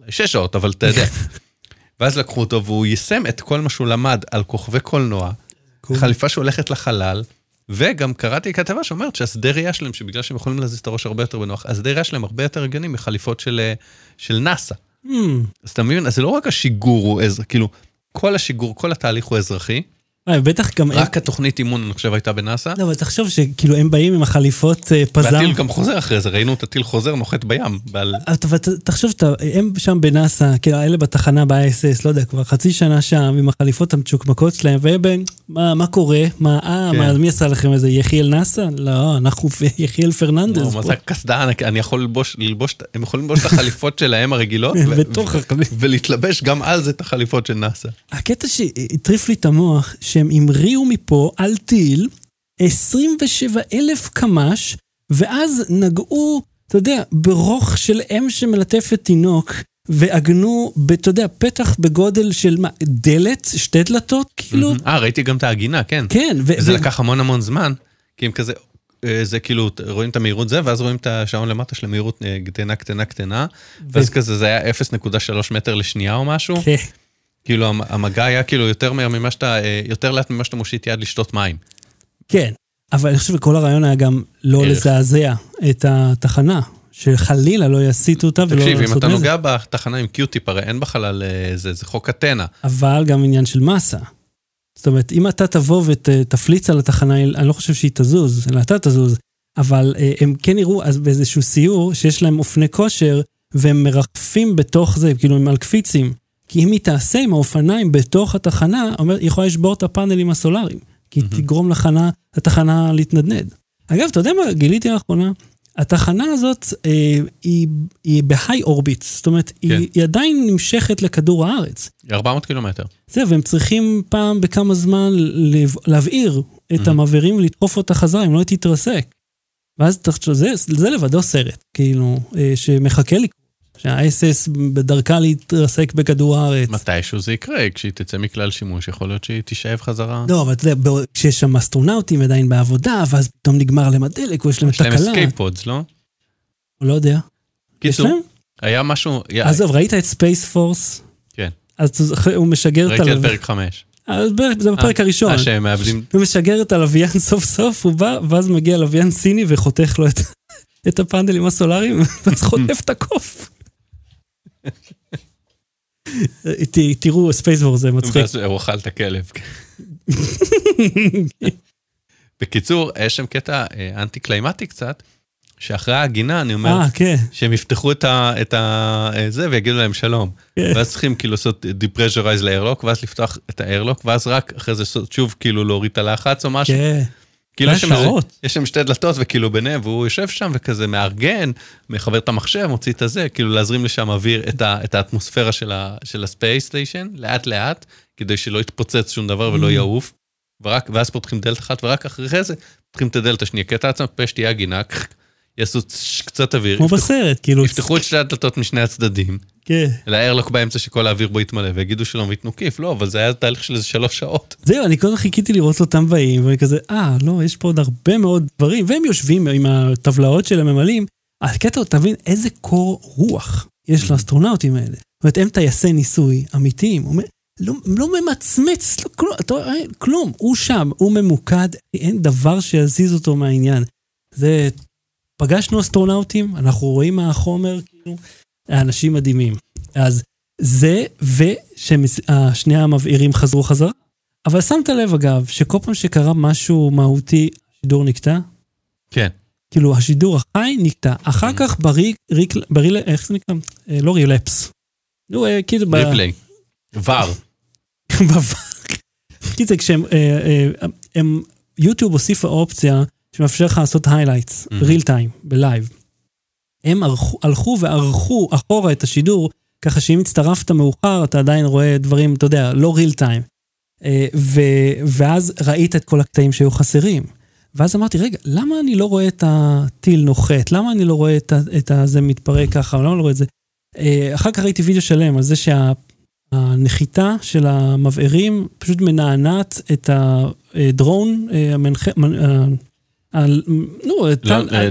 שש שעות, אבל אתה יודע. ואז לקחו אותו והוא יישם את כל מה שהוא למד על כוכבי קולנוע, קול. חליפה שהולכת לחלל, וגם קראתי כתבה שאומרת שהשדה ראייה שלהם, שבגלל שהם יכולים להזיז את הראש הרבה יותר בנוח, השדה ראייה שלהם הרבה יותר הגיוני מחליפות של, אה, של נאסא. מהמם. אז אתה מבין, אז זה לא רק השיגור הוא אזרחי, כאילו, כל השיגור, כל התהליך הוא אזרחי, בטח גם... רק התוכנית אימון, אני חושב, הייתה בנאסא. לא, אבל תחשוב שכאילו הם באים עם החליפות אה, פזם. והטיל גם חוזר אחרי זה, ראינו את הטיל חוזר נוחת בים. אבל ת- תחשוב, הם שם בנאסא, כאילו האלה בתחנה ב-ISS, לא יודע, כבר חצי שנה שם עם החליפות המצ'וקמקות שלהם, והם בין, מה, קורה? מה, אה, כן. מה, מי עשה לכם איזה יחיאל נאסא? לא, אנחנו יחיאל פרננדז מה. זה הקסדה? אני יכול ללבוש, הם יכולים ללבוש את החליפות שלהם הרגילות. ולהתלבש גם על זה את החליפות של נאסא. הקטע שהטריף לי את המוח, שהם המריאו מפה על טיל 27 אלף קמ"ש, ואז נגעו, אתה יודע, ברוך של אם שמלטפת תינוק, ועגנו, אתה יודע, פתח בגודל של מה, דלת? שתי דלתות? כאילו? אה, ראיתי גם את העגינה, כן. כן. וזה לקח המון המון זמן, כי הם כזה, אה, זה כאילו, רואים את המהירות זה, ואז רואים את השעון למטה של המהירות אה, קטנה, קטנה, קטנה, ואז כזה זה היה 0.3 מטר לשנייה או משהו. כן. כאילו המ- המגע היה כאילו יותר מהר ממה שאתה, אה, יותר לאט ממה שאתה מושיט יד לשתות מים. כן, אבל אני חושב שכל הרעיון היה גם לא ערך. לזעזע את התחנה, שחלילה לא יסיטו אותה ולא תקשיב, אם לעשות אתה נזק. נוגע בתחנה עם קיוטיפ, הרי אין בחלל אה, זה, זה חוק אתנה. אבל גם עניין של מסה. זאת אומרת, אם אתה תבוא ותפליץ על התחנה, אני לא חושב שהיא תזוז, אלא אתה תזוז, אבל אה, הם כן יראו אז באיזשהו סיור שיש להם אופני כושר, והם מרחפים בתוך זה, כאילו הם על קפיצים. כי אם היא תעשה עם האופניים בתוך התחנה, אומר, היא יכולה לשבור את הפאנלים הסולאריים, כי היא תגרום לחנה, לתחנה להתנדנד. אגב, אתה יודע מה גיליתי לאחרונה? התחנה הזאת אה, היא, היא בהיי אורביט, זאת אומרת, כן. היא, היא עדיין נמשכת לכדור הארץ. 400 קילומטר. זהו, והם צריכים פעם בכמה זמן להבעיר את Mhm. המעברים ולדחוף אותה חזרה, אם לא היא תתרסק. ואז זה, זה לבדו סרט, כאילו, אה, שמחכה לקרות. שה-ISS בדרכה להתרסק בכדור הארץ. מתישהו זה יקרה, כשהיא תצא מכלל שימוש, יכול להיות שהיא תישאב חזרה. לא, אבל אתה יודע, כשיש שם אסטרונאוטים עדיין בעבודה, ואז פתאום נגמר להם הדלק, או יש להם יש להם תקלה. escape pods, לא? לא יודע. קיצור? היה משהו, עזוב, ראית את Space Force? כן. אז הוא משגר את ראיתי את הלוויין. פרק 5. אז בערך- זה בפרק הראשון. אה, שהם מאבדים... הוא משגר את הלוויין סוף סוף, הוא בא, ואז מגיע לוויין סיני וחותך לו את, את הפאנלים הסולאריים, ואז חוטף את הקוף. תראו, ספייסבור זה מצחיק. ואז הוא אכל את הכלב. בקיצור, יש שם קטע אה, אנטי קליימטי קצת, שאחרי ההגינה, אני אומר, אה, כן. שהם יפתחו את ה... את ה... אה, זה ויגידו להם שלום. כן. ואז צריכים כאילו לעשות depressurize לאיירלוק, ואז לפתוח את האיירלוק, ואז רק אחרי זה שוב כאילו להוריד את הלחץ או משהו. כן. כאילו יש שם. יש שם שתי דלתות וכאילו ביניהם, והוא יושב שם וכזה מארגן, מחבר את המחשב, מוציא את הזה, כאילו להזרים לשם אוויר, את, ה, את האטמוספירה של, ה, של הספייס סטיישן, לאט לאט, כדי שלא יתפוצץ שום דבר ולא Mm. יעוף. ורק, ואז פותחים דלת אחת, ורק אחרי זה פותחים את הדלת השנייה, קטע עצמם, פה שתהיה הגינה, יעשו קצת אוויר, כמו בסרט, כאילו. יפתחו את שתי הדלתות משני הצדדים, כן. לאיירלוק באמצע שכל האוויר בו יתמלא, ויגידו שלום ויתנו כיף, לא, אבל זה היה תהליך של איזה שלוש שעות. זהו, אני כל הזמן חיכיתי לראות אותם באים, ואני כזה, אה, לא, יש פה עוד הרבה מאוד דברים, והם יושבים עם הטבלאות שלהם ממלאים. הקטע תבין איזה קור רוח יש לאסטרונאוטים האלה. זאת אומרת, הם טייסי ניסוי אמיתיים. הוא אומר, לא, לא ממצמץ, לא, כלום, אתה, כלום, הוא שם, הוא ממוקד, אין דבר שיזיז אותו מהעניין. זה, פגשנו אסטרונאוטים, אנחנו רואים מהחומר, כאילו, האנשים מדהימים. אז זה, וששני המבעירים חזרו חזרה. אבל שמת לב, אגב, שכל פעם שקרה משהו מהותי, השידור נקטע? כן. כאילו, השידור החי נקטע. אחר כך ברי, ריק, ברי, איך זה נקרא? אה, לא רילפס. נו, אה, כאילו, ב- ריפליי. ור. קיצר, כשהם, אה, אה, הם, יוטיוב הוסיפה אופציה שמאפשר לך לעשות highlights, Mhm. real time, בלייב. הם ערכו, הלכו וערכו אחורה את השידור, ככה שאם הצטרפת מאוחר, אתה עדיין רואה דברים, אתה יודע, לא real time. אה, ו, ואז ראית את כל הקטעים שהיו חסרים. ואז אמרתי, רגע, למה אני לא רואה את הטיל נוחת? למה אני לא רואה את, את הזה מתפרק ככה? למה אני לא רואה את זה? אה, אחר כך ראיתי וידאו שלם על זה שהנחיתה של המבערים פשוט מנענעת את ה drone, אה, ה- נו, לא, אה,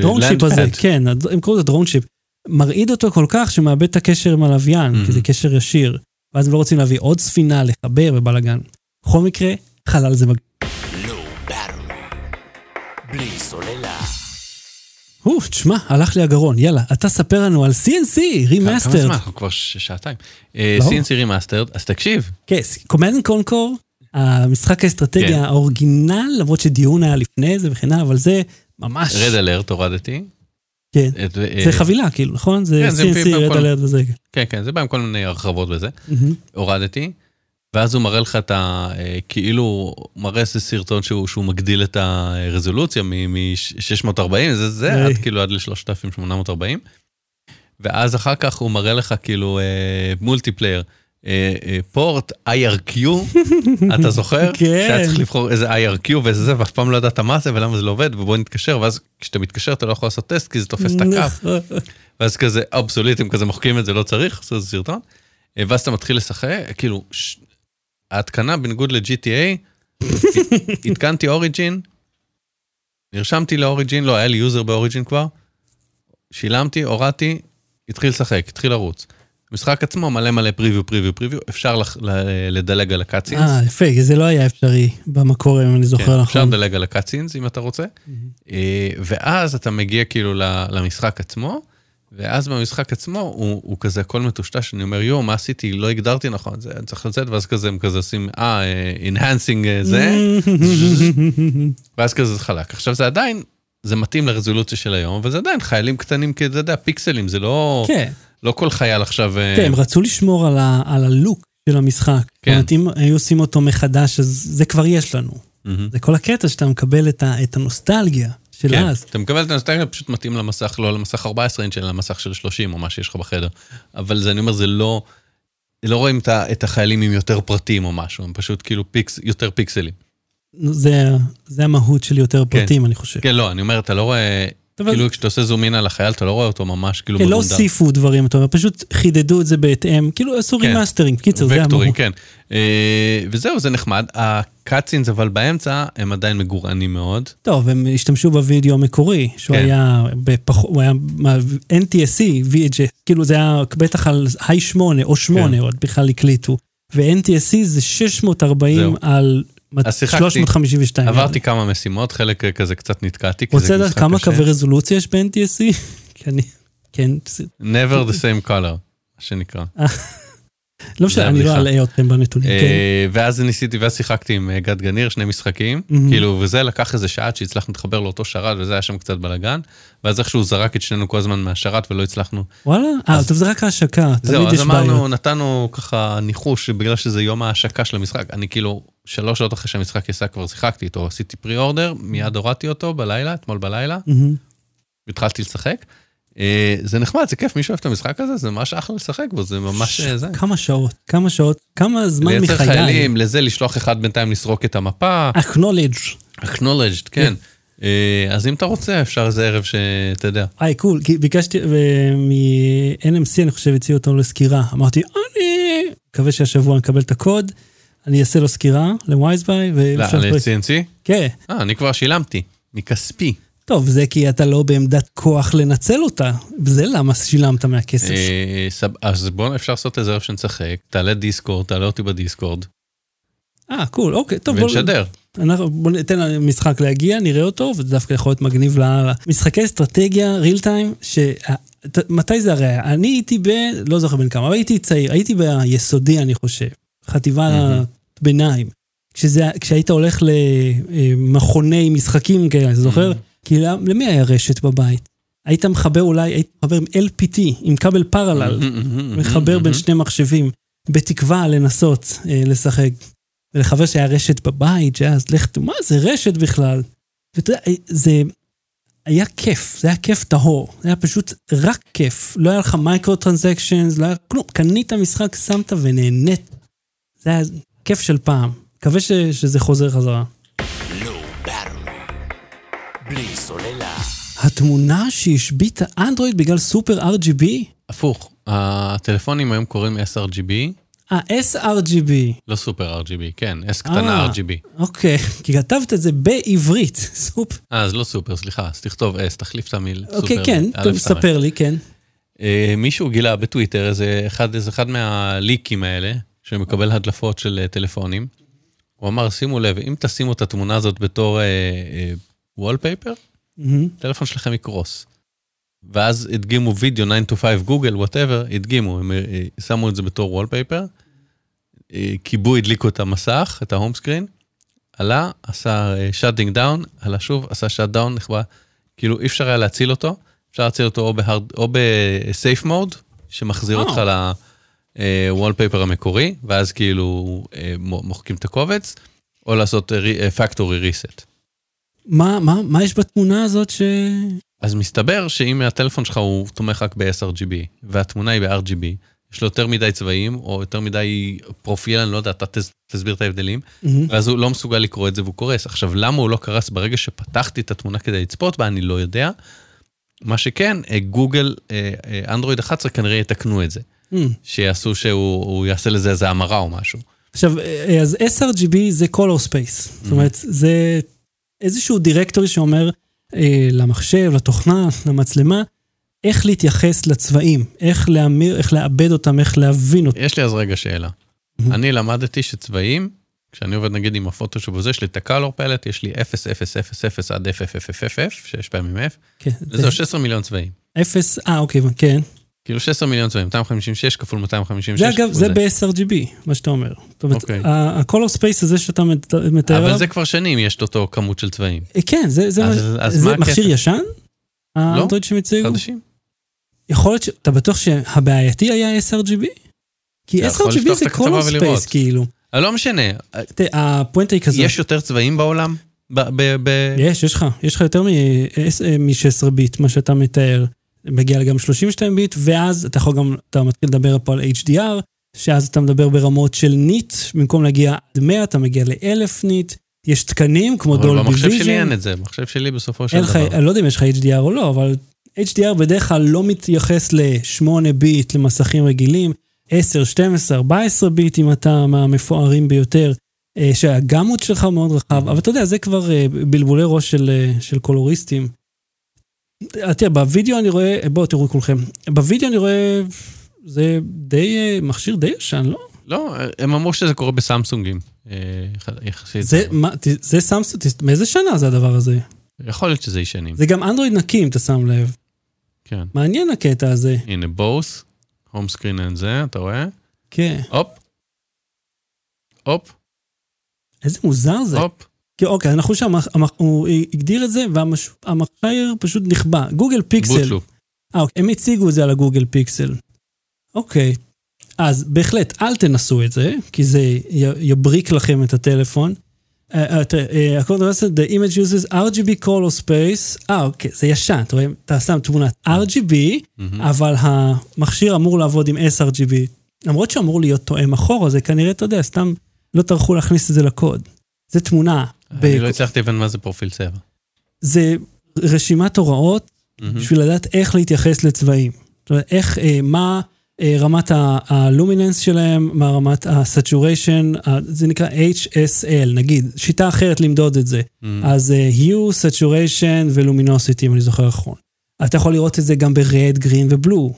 drone ship הזה. כן, הם קוראים לזה drone ship. מרעיד אותו כל כך שמאבד את הקשר עם הלוויין. כי זה קשר ישיר. ואז הם לא רוצים להביא עוד ספינה, לחבר ובלאגן. בכל מקרה, חלל זה מגניב. בלי סוללה. הו, תשמע, הלך לי הגרון, יאללה, אתה ספר לנו על C&C, כמה remastered. זמן? אנחנו כבר שעתיים. אה, לא. C&C remastered, אז תקשיב. כן, Command Conquer, המשחק האסטרטגיה כן. ה original, למרות ש Dune היה לפני זה וכן הלאה, אבל זה ממש... Red Alert הורדתי. כן. את- אה, זה חבילה, כאילו, נכון? זה כן, C&C, Red בכל- Alert וזה. כן, כן, זה בא עם כל מיני הרחבות וזה. מהמם. הורדתי. ואז הוא מראה לך את ה... אה, כאילו, הוא מראה איזה סרטון שהוא, שהוא מגדיל את הרזולוציה מ-640, זה זה, היי. עד כאילו עד ל-3840. ואז אחר כך הוא מראה לך כאילו אה, מולטיפלייר, אה, אה, פורט IRQ, אתה זוכר? כן. שהיה צריך לבחור איזה IRQ ואיזה זה, ואף פעם לא ידעת מה זה ולמה זה לא עובד, ובוא נתקשר, ואז כשאתה מתקשר אתה לא יכול לעשות טסט כי זה תופס את הקו. נכון. ואז כזה אבסולוטים כזה מוחקים את זה, לא צריך, עשו איזה סרטון. אה, ואז אתה מתחיל לשחק, כאילו, ש... ההתקנה בניגוד ל-GTA, התקנתי אוריג'ין, נרשמתי ל Origin, לא, היה לי user ב Origin כבר, שילמתי, הורדתי, התחיל לשחק, התחיל לרוץ. משחק עצמו מלא מלא preview, preview, preview, אפשר לח- ל- לדלג על ה cutscenes. אה, יפה, זה לא היה אפשרי במקור, אם אני זוכר כן, אפשר נכון. לדלג על ה cutscenes אם אתה רוצה. אה, ואז אתה מגיע כאילו למשחק עצמו, ואז במשחק עצמו הוא, הוא כזה הכל מטושטש, אני אומר, יואו, מה עשיתי? לא הגדרתי נכון, זה, אני צריך לצאת, ואז כזה הם כזה עושים, אה, enhancing אה, זה, ואז כזה זה חלק. עכשיו זה עדיין, זה מתאים לרזולוציה של היום, אבל זה עדיין חיילים קטנים, כי אתה יודע, פיקסלים, זה לא... כן, לא כל חייל עכשיו... אה, כן, הם רצו לשמור על, ה, על הלוק של המשחק. כן. זאת אומרת, אם היו עושים אותו מחדש, אז זה כבר יש לנו. זה כל הקטע שאתה מקבל את, ה, את הנוסטלגיה של כן, אז. אתה מקבל את הנוסטלגיה, פשוט מתאים למסך, לא למסך 14 אינץ', אלא למסך של 30 או מה שיש לך בחדר. אבל זה, אני אומר, זה לא... לא רואים את החיילים עם יותר פרטים או משהו, הם פשוט כאילו פיקס, יותר פיקסלים. זה, זה המהות של יותר כן. פרטים, אני חושב. כן, לא, אני אומר, אתה לא רואה... כאילו כשאתה עושה זום אין על החייל, אתה לא רואה אותו ממש כאילו כן, לא. הוסיפו דברים, אתה אומר, פשוט חידדו את זה בהתאם, כאילו עשו כן. remastering, קיצר, זה וקטורים, המהות. כן. אה, וזהו, זה נחמד. ה cutscenes אבל באמצע, הם עדיין מגורענים מאוד. טוב, הם השתמשו בווידאו המקורי, שהוא כן. היה. הוא היה NTSC, VHS, כאילו זה היה בטח על היי 8 או 8 כן. עוד בכלל הקליטו. ו-NTSC זה 640 זהו. על 352. עברתי כמה משימות, חלק אה, כזה קצת נתקעתי. רוצה לדעת כמה. קווי רזולוציה יש ב-NTSC? כי אני... כן, never the same color, מה שנקרא. לא משנה, אני לא. אלאה אתכם בנתונים. כן. אה, ואז ניסיתי, ואז שיחקתי עם אה, גד גניר, שני משחקים. כאילו, וזה לקח איזה שעה עד שהצלחנו להתחבר לאותו שרת, וזה היה שם קצת בלאגן, ואז איכשהו זרק את שנינו כל הזמן מהשרת ולא הצלחנו. וואלה? אה, אז- טוב, זה רק ההשקה, זהו, תמיד אז יש אמרנו, בעיות. נתנו ככה ניחוש, שבגלל שזה יום ההשקה של המשחק, אני כאילו, שלוש שעות אחרי שהמשחק יצא כבר שיחקתי איתו, עשיתי פרי אורדר, מיד הורדתי אותו בלילה, אתמול בלילה, מהמם. התחלתי לשחק. אה, זה נחמד, זה כיף, מי שאוהב את המשחק הזה, זה ממש אחלה לשחק בו, זה ממש אה, זה. כמה שעות, כמה שעות, כמה זמן לייצר מחיי. חיילים, לזה לשלוח אחד בינתיים לסרוק את המפה, acknowledge. acknowledged, כן. אה, אז אם אתה רוצה, אפשר איזה ערב שאתה יודע. היי, cool, כי ביקשתי מ-NMC, אני חושב, הציעו אותו לסקירה. אמרתי, אני מקווה שהשבוע נקבל את הקוד, אני אעשה לו סקירה ל Vgames ביי, לא. ל-C&C? כן. אה, אני כבר שילמתי, מכספי. טוב, זה כי אתה לא בעמדת כוח לנצל אותה, וזה למה שילמת מהכסף. אה, סב- אז בואו אפשר לעשות איזה ערב שנשחק, תעלה Discord, תעלה אותי ב Discord, אה, קול, אוקיי, טוב, בוא... ונשדר. אנחנו, בוא ניתן למשחק להגיע, נראה אותו, וזה דווקא יכול להיות מגניב לאללה. משחקי אסטרטגיה, real time, ש... מתי זה הרי? אני הייתי ב... לא זוכר בן כמה, אבל הייתי צעיר, הייתי ביסודי, אני חושב. חטיבה מהמם. ביניים. כשזה, כשהיית הולך למכוני משחקים כאלה, אתה זוכר? כי למ- למי היה רשת בבית? היית מחבר אולי, היית מחבר עם LPT, עם כבל פרלל, מחבר בין שני מחשבים, בתקווה לנסות אה, לשחק. ולחבר שהיה רשת בבית, שהיה, אז לך, מה זה רשת בכלל? ואתה יודע, אה, זה היה כיף, זה היה כיף טהור, זה היה פשוט רק כיף. לא היה לך מייקרו טרנזקשנס, לא היה כלום, קנית משחק, שמת ונהנית. זה היה כיף של פעם. מקווה ש, שזה חוזר חזרה. לא. התמונה שהשביתה אנדרואיד בגלל סופר RGB? הפוך, הטלפונים היום קוראים sRGB, אה, sRGB. לא סופר RGB, כן, S קטנה אה. RGB. אוקיי, כי כתבת את זה בעברית, סופר. אה, אז לא סופר, סליחה, אז תכתוב S, תחליף את המיל סופר. אוקיי, כן, טוב. ספר לי, כן. אה, מישהו גילה בטוויטר איזה אחד, איזה אחד מהליקים האלה, שמקבל הדלפות של אה, טלפונים. הוא אמר, שימו לב, אם תשימו את התמונה הזאת בתור wallpaper, מהמם. הטלפון שלכם יקרוס. ואז הדגימו וידאו 9 to 5 Google, whatever, הדגימו, הם אה, שמו את זה בתור wallpaper, כיבו, הדליקו את המסך, את ה home screen, עלה, עשה shutting down, עלה שוב, עשה shut down, נחבא, כאילו אי אפשר היה להציל אותו, אפשר להציל אותו או, ב safe mode, שמחזיר אה. אותך ל wallpaper המקורי, ואז כאילו אה, מו- מוחקים את הקובץ, או לעשות פקטורי ריסט. מה, מה, מה יש בתמונה הזאת ש... אז מסתבר שאם הטלפון שלך הוא תומך רק ב-sRGB, והתמונה היא ב-RGB, יש לו יותר מדי צבעים, או יותר מדי פרופיל, אני לא יודע, אתה תס, תסביר את ההבדלים, מהמם. ואז הוא לא מסוגל לקרוא את זה והוא קורס. עכשיו, למה הוא לא קרס ברגע שפתחתי את התמונה כדי לצפות בה, אני לא יודע. מה שכן, אה, גוגל, אה, אה, אנדרואיד 11 כנראה יתקנו את זה. מהמם. שיעשו שהוא הוא יעשה לזה איזה המרה או משהו. עכשיו, אה, אז sRGB זה color space. זאת אומרת, זה איזשהו דירקטורי שאומר אה, למחשב, לתוכנה, למצלמה, איך להתייחס לצבעים, איך להמיר, איך לעבד אותם, איך להבין אותם. יש לי אז רגע שאלה. אני למדתי שצבעים, כשאני עובד נגיד עם הפוטושופ וזה, יש לי את הקלור פלט, יש לי 0, 0, 0, 0 עד FFFFF, שש פעמים F, כן, וזהו 16 מיליון צבעים. אפס, אה, אוקיי, כן. כאילו 16 מיליון צבעים, 256 כפול 256. זה אגב, זה ב-sRGB, מה שאתה אומר. זאת אומרת, אוקיי. ה-color space הזה שאתה מת- מתאר אבל זה כבר שנים יש את אותו כמות של צבעים. אה, כן, זה, מכשיר? ישן? האנדרואיד שהם הציגו? חדשים? יכול להיות ש... אתה בטוח שהבעייתי היה sRGB? כי sRGB זה color space, כאילו. אבל לא משנה, הפואנטה היא כזאת. יש יותר צבעים בעולם? יש, יש לך, יש לך יותר מ-16 ביט, מה שאתה מתאר. מגיע גם 32 ביט, ואז אתה יכול גם, אתה מתחיל לדבר פה על HDR, שאז אתה מדבר ברמות של nit, במקום להגיע עד 100, אתה מגיע ל-1000 nit. יש תקנים כמו אבל דולבי במחשב שלי Vision. אין את זה, במחשב שלי בסופו של דבר. אני לא יודע אם יש לך HDR או לא, אבל HDR בדרך כלל לא מתייחס ל-8 ביט למסכים רגילים, 10, 12, 14 ביט אם אתה מהמפוארים ביותר, אה, שה gamut שלך מאוד רחב, אבל אתה יודע, זה כבר אה, בלבולי ראש של, אה, של קולוריסטים. אה, תראה, בווידאו אני רואה, אה, בואו תראו כולכם, בווידאו אני רואה, זה די, אה, מכשיר די ישן, לא? לא, הם אמרו שזה קורה בסמסונגים. אה, יחסית. זה, מה, זה סמסונג, מאיזה שנה זה הדבר הזה? יכול להיות שזה ישנים. זה גם אנדרואיד נקי, אם אתה שם לב. כן. מעניין הקטע הזה. הנה boss, home screen אין זה, אתה רואה? כן. הופ. הופ, איזה מוזר זה. הופ. כי אוקיי, המח- הוא הגדיר את זה, והמכשיר פשוט נכבה. גוגל פיקסל. אה, אוקיי, הם הציגו את זה על הגוגל פיקסל. אוקיי. אז בהחלט, אל תנסו את זה, כי זה י- יבריק לכם את הטלפון. אה, אה, אה, הכל דבר הזה, the image uses RGB color space, אה, אוקיי, זה ישן, אתה רואה, אתה שם תמונת RGB. אבל המכשיר אמור לעבוד עם sRGB. למרות שאמור להיות תואם אחורה, זה כנראה, אתה יודע, סתם לא טרחו להכניס את זה לקוד. זה תמונה. אני לא הצלחתי להבין מה זה פרופיל צבע. זה רשימת הוראות. בשביל לדעת איך להתייחס לצבעים. זאת אומרת, איך, אה, מה אה, רמת ה luminance שלהם, מה רמת ה saturation, זה נקרא HSL, נגיד, שיטה אחרת למדוד את זה. מהמם. אז אה, hue, saturation ו luminosity, אם אני זוכר נכון. אתה יכול לראות את זה גם ב-red, green ו blue,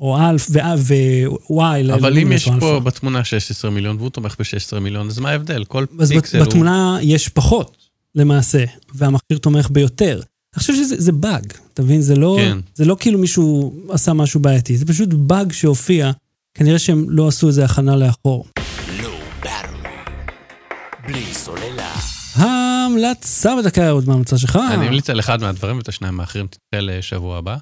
או L ו-y. אבל אם יש פה בתמונה 16 מיליון והוא תומך ב-16 מיליון, אז מה ההבדל? כל אז פיקסל בת- הוא... בתמונה יש פחות, למעשה, והמכשיר תומך ביותר. אני חושב שזה זה באג, אתה מבין? זה לא, כן. זה לא כאילו מישהו עשה משהו בעייתי, זה פשוט באג שהופיע, כנראה שהם לא עשו איזה הכנה לאחור. לא. ההמלצה בדקה עוד מההמלצה שלך, אני אמליץ על אחד מהדברים ואת השניים האחרים תתחיל לשבוע הבא,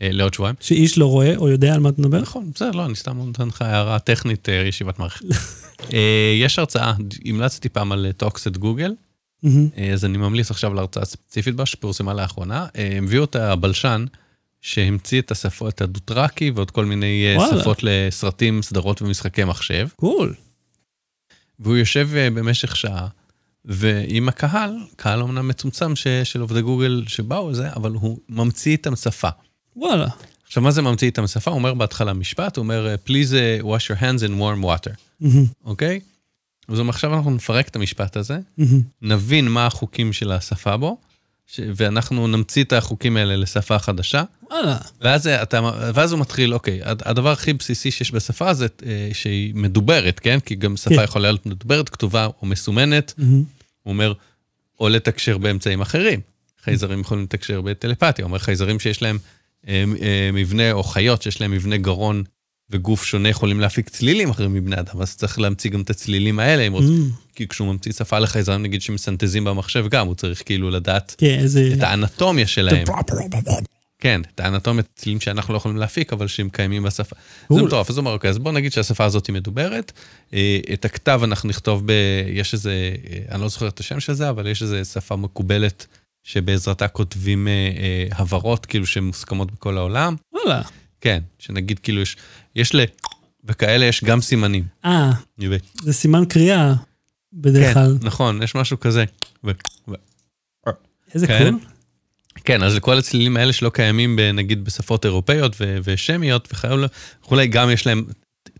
לעוד שבועיים. שאיש לא רואה או יודע על מה אתה מדבר. נכון, בסדר, לא, אני סתם נותן לך הערה טכנית, אה, ישיבת מערכת. אה, יש הרצאה, המלצתי פעם על Talks at Google. אה, אז אני ממליץ עכשיו להרצאה ספציפית בה שפורסמה לאחרונה. אה, הביאו את הבלשן שהמציא את השפות, את הדות'ראקי ועוד כל מיני אה, וואלה. שפות לסרטים, סדרות ומשחקי מחשב. cool. והוא יושב אה, במשך שעה, ועם הקהל, קהל אמנם מצומצם ש, של עובדי גוגל שבאו לזה, אבל הוא ממציא איתם שפה. וואלה. עכשיו, מה זה ממציא איתם שפה? הוא אומר בהתחלה משפט, הוא אומר, please uh, wash your hands in warm water, מהמם. אוקיי? אז הוא אומר, עכשיו אנחנו נפרק את המשפט הזה, מהמם. נבין מה החוקים של השפה בו, ש... ואנחנו נמציא את החוקים האלה לשפה חדשה, וואלה. ואז, אתה, ואז הוא מתחיל, אוקיי, הד- הדבר הכי בסיסי שיש בשפה זה אה, שהיא מדוברת, כן? כי גם שפה כן. יכולה להיות מדוברת, כתובה או מסומנת. מהמם. הוא אומר, או לתקשר באמצעים אחרים. חייזרים יכולים לתקשר בטלפתיה, הוא אומר חייזרים שיש להם אה, אה, מבנה, או חיות שיש להם מבנה גרון וגוף שונה יכולים להפיק צלילים אחרים מבני אדם, אז צריך להמציא גם את הצלילים האלה, אם רוצים. מהמם. כי כשהוא ממציא שפה לחייזרים, נגיד שמסנטזים במחשב גם, הוא צריך כאילו לדעת כן. את האנטומיה שלהם. כן, את האנטומיית צלילים שאנחנו לא יכולים להפיק, אבל שהם קיימים בשפה. זה. מטורף, אז הוא אומר, אוקיי, אז בוא נגיד שהשפה הזאת היא מדוברת. אה, את הכתב אנחנו נכתוב ב... יש איזה, אה, אני לא זוכר את השם של זה, אבל יש איזה שפה מקובלת שבעזרתה כותבים אה, אה, הברות, כאילו שהן מוסכמות בכל העולם. וואלה. כן, שנגיד כאילו יש, יש ל... וכאלה יש גם סימנים. אה, זה סימן קריאה, בדרך כן, כלל. נכון, יש משהו כזה. ו- ו- איזה כן. קול. כן, אז לכל הצלילים האלה שלא קיימים נגיד בשפות אירופאיות ו- ושמיות וכולי, גם יש להם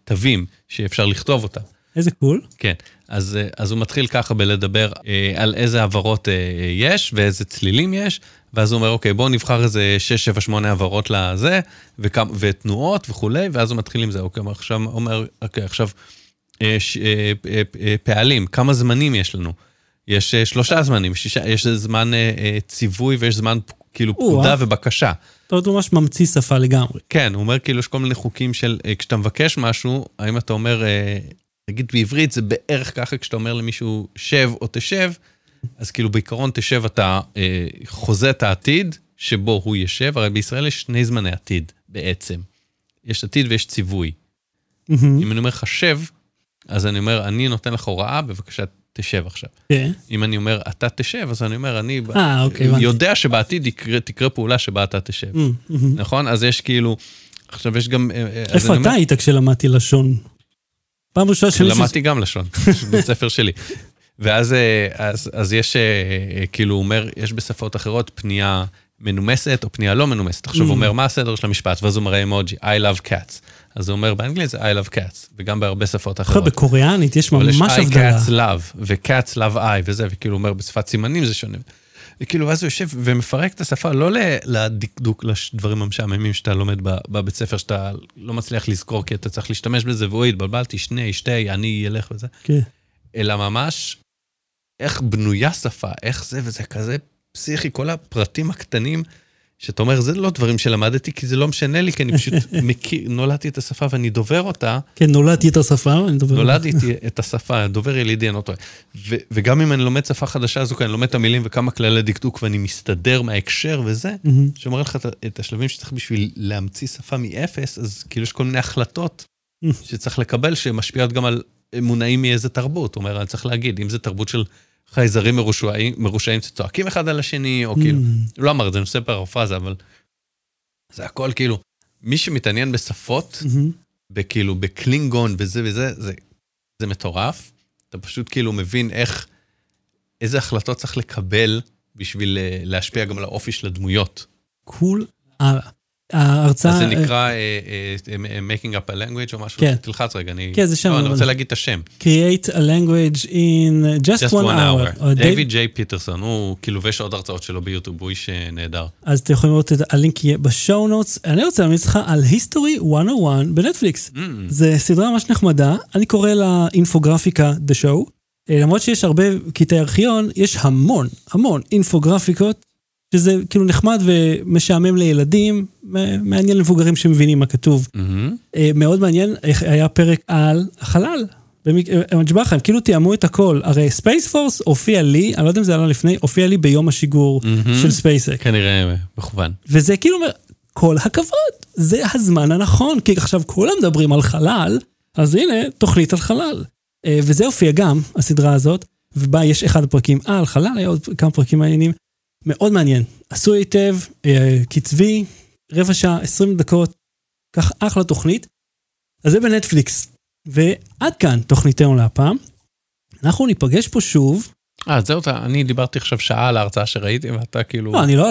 תווים שאפשר לכתוב אותם. איזה קול. כן, אז, אה, אז הוא מתחיל ככה בלדבר אה, על איזה הברות אה, אה, יש ואיזה צלילים יש, ואז הוא אומר, אוקיי, בואו נבחר איזה 6, 7, 8 הברות לזה, וכמה, ותנועות וכולי, ואז הוא מתחיל עם זה, אוקיי, עכשיו אומר, אוקיי, עכשיו, אה, ש, אה, אה, אה, פעלים, כמה זמנים יש לנו? יש אה, שלושה זמנים, שישה, יש זמן אה, אה, ציווי ויש זמן כאילו פקודה. ובקשה. אתה הוא ממש ממציא שפה לגמרי. כן, הוא אומר כאילו יש כל מיני חוקים של אה, כשאתה מבקש משהו, האם אתה אומר, אה, נגיד בעברית זה בערך ככה כשאתה אומר למישהו שב או תשב, אז כאילו בעיקרון תשב אתה אה, חוזה את העתיד שבו הוא ישב, הרי בישראל יש שני זמני עתיד בעצם. יש עתיד ויש ציווי. מהמם. אם אני אומר לך שב, אז אני אומר, אני נותן לך הוראה, בבקשה תשב עכשיו. כן. אם אני אומר, אתה תשב, אז אני אומר, אני אה, אוקיי. יודע שבעתיד יקרה, תקרה פעולה שבה אתה תשב. מהמם. נכון? אז יש כאילו, עכשיו יש גם... אה, איפה אני אומר- אתה היית כשלמדתי לשון? פעם ראשונה שמישהו... למדתי גם לשון, בבית ספר שלי. ואז אה, אז, אז יש, אה, אה, כאילו, הוא אומר, יש בשפות אחרות פנייה מנומסת או פנייה לא מנומסת. עכשיו Mm. הוא אומר, מה הסדר של המשפט? ואז הוא מראה אמוג'י, I love cats. אז הוא אומר, באנגלית זה I love cats, וגם בהרבה שפות אחרות. בקוריאנית יש אבל יש ממש I הבדלה. cats love, ו-cats love I, וזה, וכאילו הוא אומר, בשפת סימנים זה שונה. וכאילו, אז הוא יושב ומפרק את השפה, לא לדקדוק, לדברים המשעממים שאתה לומד בבית ספר, שאתה לא מצליח לזכור, כי אתה צריך להשתמש בזה, ואוי, התבלבלתי, שני, שתי, אני אלך וזה. כן. אלא ממש איך בנויה שפה, איך זה, וזה כזה פסיכי, כל הפרטים הקטנים, שאתה אומר, זה לא דברים שלמדתי, כי זה לא משנה לי, כי אני פשוט מכיר, נולדתי את השפה ואני דובר אותה, כן, נולדתי את השפה, אני מדבר. נולדתי את השפה, דובר ילידי, אני לא טועה. וגם אם אני לומד שפה חדשה, אז אוקיי, אני לומד את המילים וכמה כללי דקדוק, ואני מסתדר מההקשר וזה. שאומר לך את, השלבים שצריך בשביל להמציא שפה מאפס, אז כאילו יש כל מיני החלטות שצריך לקבל, שמשפיעות גם על מונעים מאיזה תרבות. אומר, אני צריך להגיד, אם זה תרבות של חייזרים מרושעים, מרושעים שצועקים אחד על השני, או כאילו, הוא לא אמר את זה, עושה פרפרזה, אבל זה הכל כאילו, מי שמתעניין בשפות, מהמם. בכאילו, בקלינגון וזה וזה, זה, זה מטורף. אתה פשוט כאילו מבין איך, איזה החלטות צריך לקבל בשביל אה, להשפיע גם על האופי של הדמויות. cool. אה, ההרצאה... אז זה אה, נקרא uh, uh, making up a language או משהו? כן. תלחץ רגע, אני... כן, זה שם, לא, אני רוצה להגיד את השם. create a language in just, Just one hour. או דיוויד ג'יי פיטרסון, הוא כאילו, ויש עוד הרצאות שלו ביוטיוב, הוא איש אה, נהדר. אז אתם יכולים לראות את הלינק יהיה ב show notes. אני רוצה להמליץ לך על History 101 ב Netflix. Mm, זה סדרה ממש נחמדה, אני קורא לה אינפוגרפיקה The Show. אה, למרות שיש הרבה קטעי ארכיון, יש המון, המון אינפוגרפיקות, שזה כאילו נחמד ומשעמם לילדים, מעניין למבוגרים שמבינים מה כתוב. אה, מאוד מעניין, היה פרק על החלל. במק- אה, לך, הם כאילו תיאמו את הכל. הרי Space Force הופיע לי, אני לא יודע אם זה עלה לפני, הופיע לי ביום השיגור מהמם. של SpaceX. כנראה אה, מכוון. וזה כאילו אומר, כל הכבוד, זה הזמן הנכון, כי עכשיו כולם מדברים על חלל, אז הנה, תוכנית על חלל. אה, וזה הופיע גם, הסדרה הזאת, ובה יש אחד הפרקים על חלל, היה עוד כמה פרקים מעניינים. מאוד מעניין, עשוי היטב, אה, קצבי, רבע שעה, 20 דקות, כך אחלה תוכנית. אז זה בנטפליקס. ועד כאן תוכניתנו להפעם. אנחנו ניפגש פה שוב, אה, זהו, אני דיברתי עכשיו שעה על ההרצאה שראיתי, ואתה כאילו... לא, אני לא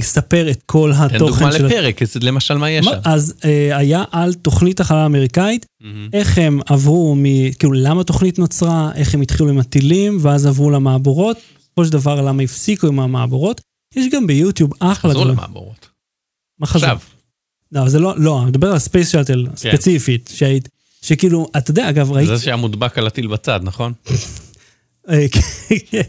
אספר את כל תן התוכן דוגמה של... לפרק, אז למשל מה יש שם. אז אה, היה על תוכנית החלל האמריקאית. איך הם עברו, מ, כאילו למה התוכנית נוצרה, איך הם התחילו עם הטילים, ואז עברו למעבורות, בסופו של דבר למה הפסיקו עם המעבורות. יש גם ביוטיוב אחלה חזרו. למעבורות. מה חזרו? עכשיו. לא, זה לא, לא, אני מדבר על Space Shuttle ספציפית, שהיית, שכאילו, אתה יודע, אגב, ראיתי, זה שהיה מודבק על הטיל בצד, נכון? אה, כן.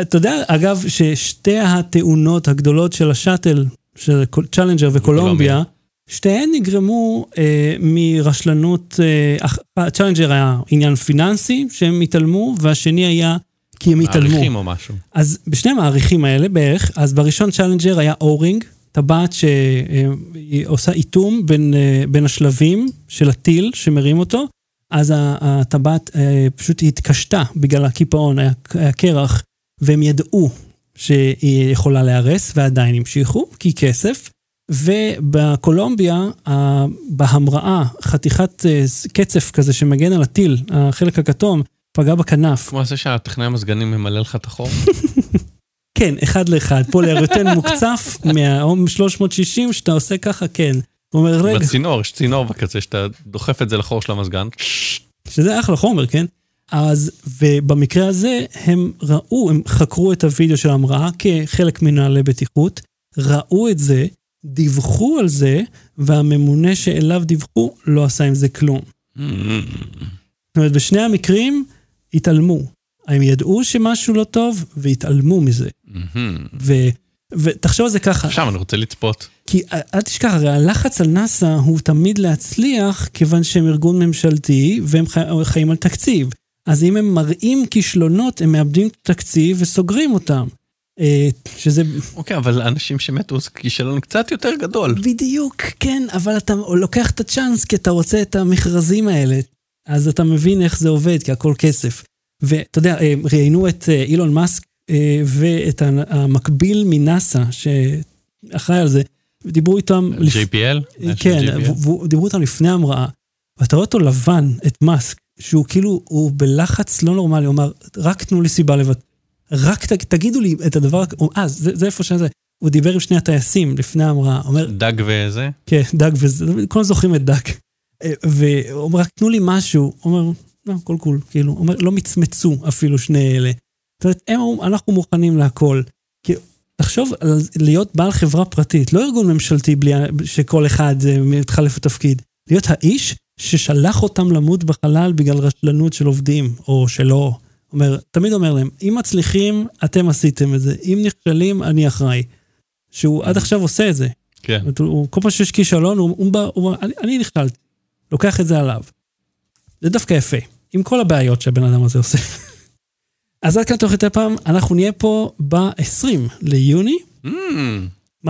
אתה יודע, אגב, ששתי התאונות הגדולות של השאטל, של צ'אלנג'ר וקולומביה, שתיהן נגרמו אה, מרשלנות, אה, הצ'אלנג'ר היה עניין פיננסי שהם התעלמו, והשני היה כי הם התעלמו. מעריכים או משהו. אז בשני המעריכים האלה בערך, אז בראשון צ'אלנג'ר היה O-ring, טבעת שהיא עושה איתום בין, אה, בין השלבים של הטיל שמרים אותו, אז הטבעת אה, פשוט התקשתה בגלל הקיפאון, היה, קרח, והם ידעו שהיא יכולה להיהרס, ועדיין המשיכו, כי כסף. ובקולומביה, בהמראה, חתיכת אה, קצף כזה שמגן על הטיל, החלק הכתום, פגע בכנף. כמו זה שהטכנאי המזגנים ממלא לך את החור. כן, אחד לאחד. פוליארוטן מוקצף מהאום 360, שאתה עושה ככה, כן. הוא אומר, רגע, בצינור, יש צינור בקצה שאתה דוחף את זה לחור של המזגן. שזה אחלה חומר, כן? אז, ובמקרה הזה, הם ראו, הם חקרו את הוידאו של ההמראה כחלק מנהלי בטיחות, ראו את זה, דיווחו על זה, והממונה שאליו דיווחו לא עשה עם זה כלום. זאת אומרת, בשני המקרים התעלמו. הם ידעו שמשהו לא טוב, והתעלמו מזה. ו, ותחשוב על זה ככה, עכשיו אני רוצה לצפות. כי אה, אל תשכח, הרי הלחץ על נאסא הוא תמיד להצליח, כיוון שהם ארגון ממשלתי והם חי, חיים על תקציב. אז אם הם מראים כישלונות, הם מאבדים תקציב וסוגרים אותם. אה, שזה אוקיי, אבל אנשים שמתו זה כישלון קצת יותר גדול. בדיוק, כן, אבל אתה לוקח את הצ'אנס כי אתה רוצה את המכרזים האלה, אז אתה מבין איך זה עובד, כי הכל כסף. ואתה יודע, אה, ראיינו את אה, אילון מאסק אה, ואת המקביל מנאסא, שאחראי על זה, ודיברו איתם... JPL? כן, JPL? ודיברו איתם לפני המראה, ואתה רואה אותו לבן, את מאסק, שהוא כאילו, הוא בלחץ לא נורמלי, הוא אמר, רק תנו לי סיבה לוותר. רק ת, תגידו לי את הדבר, אה, זה, זה איפה שזה. הוא דיבר עם שני הטייסים לפני ההמראה, אומר, דג וזה? כן, דג וזה, כולם זוכרים את דג. והוא אומר, רק תנו לי משהו, הוא אומר, לא, הכל קול, כאילו, הוא אומר, לא מצמצו אפילו שני אלה. זאת אומרת, הם אמרו, אנחנו מוכנים להכל. כי תחשוב על להיות בעל חברה פרטית, לא ארגון ממשלתי בלי שכל אחד אה, מתחלף בתפקיד. להיות האיש ששלח אותם למות בחלל בגלל רשלנות של עובדים, או שלא. אומר, תמיד אומר להם, אם מצליחים, אתם עשיתם את זה, אם נכשלים, אני אחראי. שהוא עד עכשיו עושה את זה. כן. הוא, כל פעם שיש כישלון, הוא, הוא, בא, הוא אומר, אני, אני נכשלתי. לוקח את זה עליו. זה דווקא יפה, עם כל הבעיות שהבן אדם הזה עושה. אז עד כאן תוכנית הפעם, אנחנו נהיה פה ב-20 ליוני. Mm?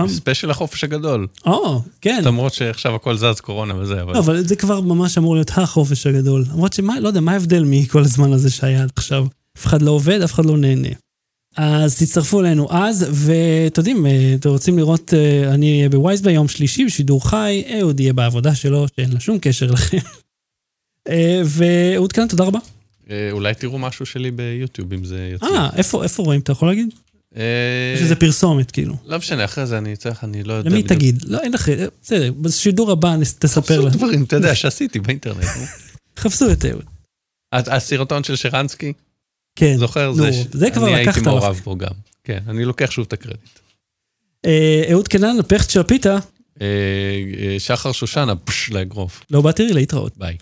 special החופש הגדול. או, כן. למרות שעכשיו הכל זז קורונה וזה, אבל... לא, אבל זה כבר ממש אמור להיות החופש הגדול. למרות שמה, לא יודע, מה ההבדל מכל הזמן הזה שהיה עד עכשיו? אף אחד לא עובד, אף אחד לא נהנה. אז תצטרפו אלינו אז, ואתם יודעים, אה, אתם רוצים לראות, אה, אני אהיה בווייז ביום שלישי בשידור חי, אהוד יהיה בעבודה שלו, שאין לה שום קשר לכם. אה, ואהוד כאן, תודה רבה. אולי תראו משהו שלי ביוטיוב אם זה יוצא. אה, איפה, איפה רואים? אתה יכול להגיד? יש איזה פרסומת, כאילו. לא משנה, אחרי זה אני צריך, אני לא יודע. למי. תגיד? לא, אין לך, בסדר, בשידור הבא תספר חפשו לנו. דברים, אתה יודע, שעשיתי באינטרנט. חפשו את אהוד. הס- הסרטון של שרנסקי, כן. זוכר? נו, זה ש- זה כבר אני לקחת הייתי עליו. מעורב בו גם. כן, אני לוקח שוב את הקרדיט. אה, אהוד קנן, הפכט של הפיתה, אה, אה, שחר שושנה, פש, לאגרוף. לא באתי להתראות. ביי.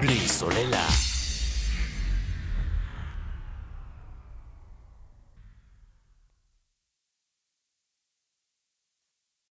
בלי סוללה.